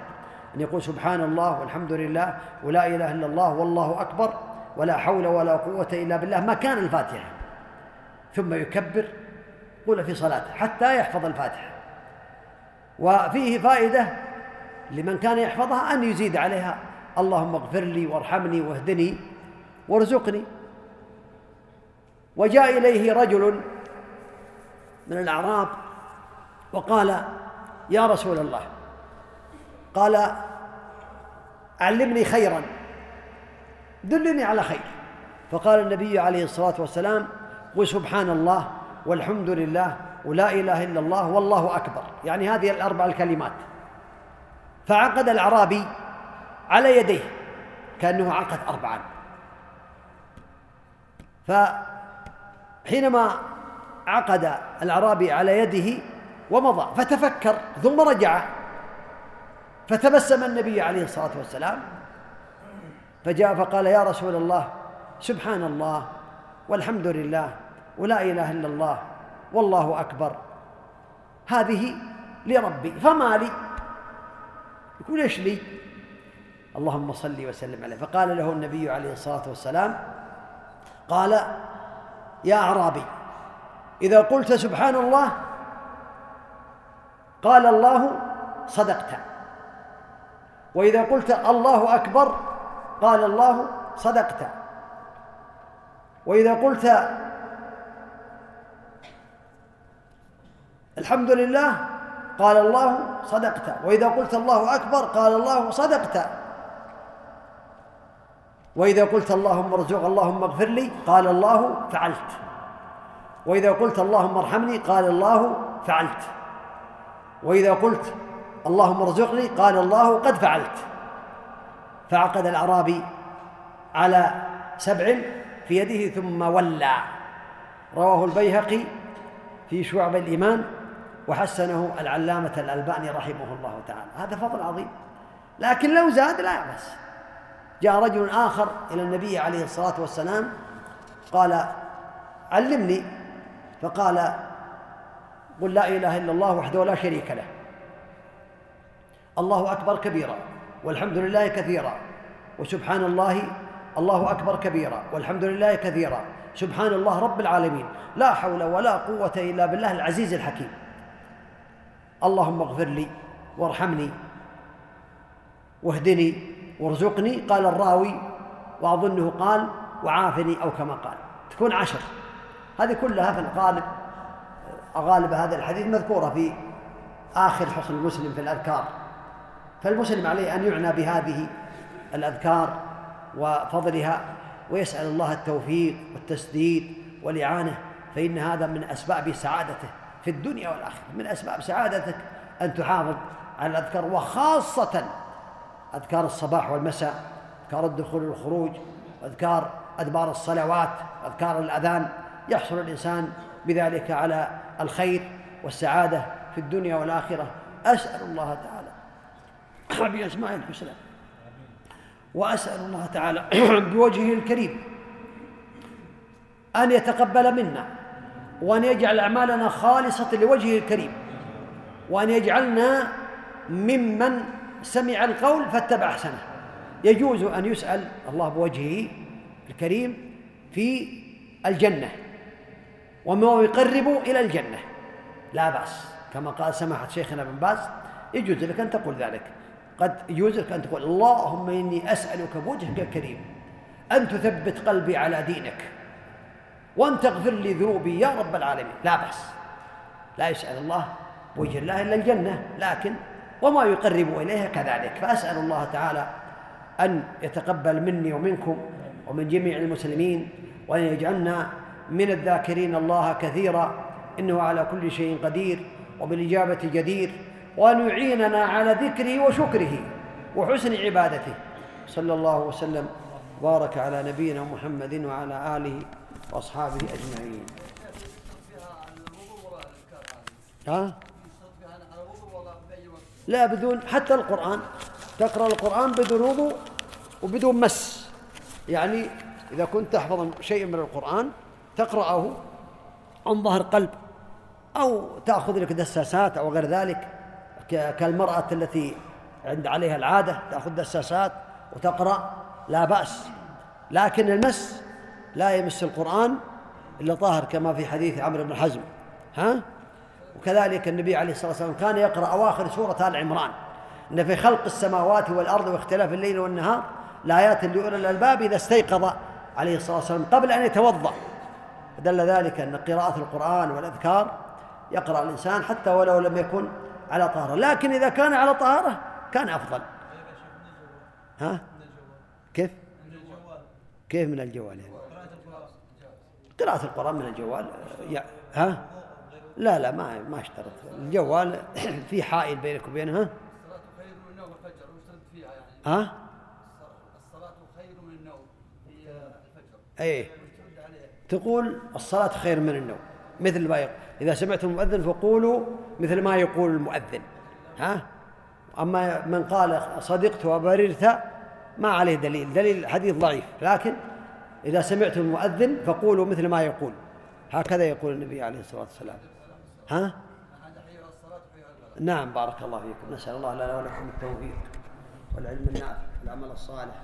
أن يقول سبحان الله والحمد لله ولا إله إلا الله والله أكبر ولا حول ولا قوة إلا بالله مكان الفاتحة. ثم يكبر قول في صلاته حتى يحفظ الفاتحة. وفيه فائدة لمن كان يحفظها أن يزيد عليها اللهم اغفر لي وارحمني واهدني وارزقني. وجاء إليه رجل من الأعراب وقال يا رسول الله. قال علمني خيرا دلني على خير. فقال النبي عليه الصلاة والسلام قل سبحان الله والحمد لله ولا إله إلا الله والله أكبر. يعني هذه الأربع الكلمات. فعقد الأعرابي على يديه كأنه عقد أربعا. فحينما عقد الأعرابي على يده ومضى فتفكر ثم رجع فتبسم النبي عليه الصلاة والسلام فجاء فقال يا رسول الله سبحان الله والحمد لله ولا إله إلا الله والله أكبر. هذه لربي فما لي؟ يقول إيش لي؟ اللهم صل وسلم عليه. فقال له النبي عليه الصلاة والسلام قال يا أعرابي إذا قلت سبحان الله قال الله صدقت. وإذا قلت الله أكبر قال الله صدقت. وإذا قلت الحمد لله قال الله صدقت. وإذا قلت الله أكبر قال الله صدقت. وإذا قلت اللهم ارزق اللهم اغفر لي قال الله فعلت. وإذا قلت اللهم ارحمني قال الله فعلت. وإذا قلت اللهم ارزقني قال الله قد فعلت. فعقد الأعرابي على سبع في يده ثم ولى. رواه البيهقي في شعب الإيمان وحسنه العلامة الألباني رحمه الله تعالى. هذا فضل عظيم. لكن لو زاد لا يأبس جاء رجل آخر إلى النبي عليه الصلاة والسلام قال علمني فقال قل لا إله إلا الله وحده لا شريك له. الله أكبر كبيرا والحمد لله كثيرا وسبحان الله الله أكبر كبيرا والحمد لله كثيرا سبحان الله رب العالمين لا حول ولا قوة إلا بالله العزيز الحكيم. اللهم اغفر لي وارحمني واهدني وارزقني قال الراوي وأظنه قال وعافني أو كما قال. تكون عشر. هذه كلها في الغالب غالب هذا الحديث مذكورة في آخر حصن المسلم في الأذكار. فالمسلم عليه أن يعنى بهذه الأذكار وفضلها ويسأل الله التوفيق والتسديد والإعانة فإن هذا من أسباب سعادته في الدنيا والآخرة. من أسباب سعادتك أن تحافظ على الأذكار وخاصة أذكار الصباح والمساء أذكار الدخول والخروج أذكار أدبار الصلوات أذكار الأذان. يحصل الإنسان بذلك على الخير والسعادة في الدنيا والآخرة. أسأل الله تعالى. بأسماء الحسنى. وأسأل الله تعالى بوجهه الكريم أن يتقبل منا وأن يجعل أعمالنا خالصة لوجهه الكريم وأن يجعلنا ممن سمع القول فاتبع أحسنه. يجوز أن يسأل الله بوجهه الكريم في الجنة وما يقرب إلى الجنة. لا بأس كما قال سماحة شيخنا ابن باز يجوز لك أن تقول ذلك. قد يجوز لك أن تقول اللهم إني أسألك بوجهك الكريم أن تثبت قلبي على دينك وأن تغفر لي ذنوبي يا رب العالمين. لا بأس لا يسأل الله بوجه الله إلا الجنة لكن وما يقرب إليها كذلك. فأسأل الله تعالى أن يتقبل مني ومنكم ومن جميع المسلمين وأن يجعلنا من الذاكرين الله كثيرا إنه على كل شيء قدير وبالإجابة جدير وأن يعيننا على ذكره وشكره وحسن عبادته. صلى الله وسلم بارك على نبينا محمد وعلى آله وأصحابه أجمعين. ها؟ لا بدون حتى القرآن. تقرأ القرآن بدون وضوء وبدون مس. يعني إذا كنت تحفظ شيء من القرآن تقرأه عن ظهر قلب أو تأخذ لك دساسات أو غير ذلك. كالمرأة التي عند عليها العادة تأخذ دساسات وتقرأ لا بأس. لكن المس لا يمس القرآن إلا طاهر كما في حديث عمرو بن حزم. ها؟ وكذلك النبي عليه الصلاة والسلام كان يقرأ أواخر سورة آل عمران. إن في خلق السماوات والأرض واختلاف الليل والنهار لآيات لأولي الألباب إذا استيقظ عليه الصلاة والسلام قبل أن يتوضأ. دل ذلك أن قراءة القرآن والأذكار يقرأ الإنسان حتى ولو لم يكن على طهارة. لكن إذا كان على طهارة كان أفضل. ها؟ كيف؟ كيف من الجوال يعني؟ قراءة القرآن من الجوال. ها؟ لا لا ما ما اشترط. الجوال في حائل بينك وبينه ها ها؟ الصلاة خير من النوم في الفجر. إيه. تقول الصلاة خير من النوم مثل ما يقول إذا سمعتم المؤذن فقولوا مثل ما يقول المؤذن. ها؟ أما من قال صدقت وبررت ما عليه دليل. دليل حديث ضعيف. لكن إذا سمعتم المؤذن فقولوا مثل ما يقول. هكذا يقول النبي عليه الصلاة والسلام. ها؟ نعم بارك الله فيكم. نسأل الله لنا ولكم التوفيق والعلم النافع والعمل الصالح.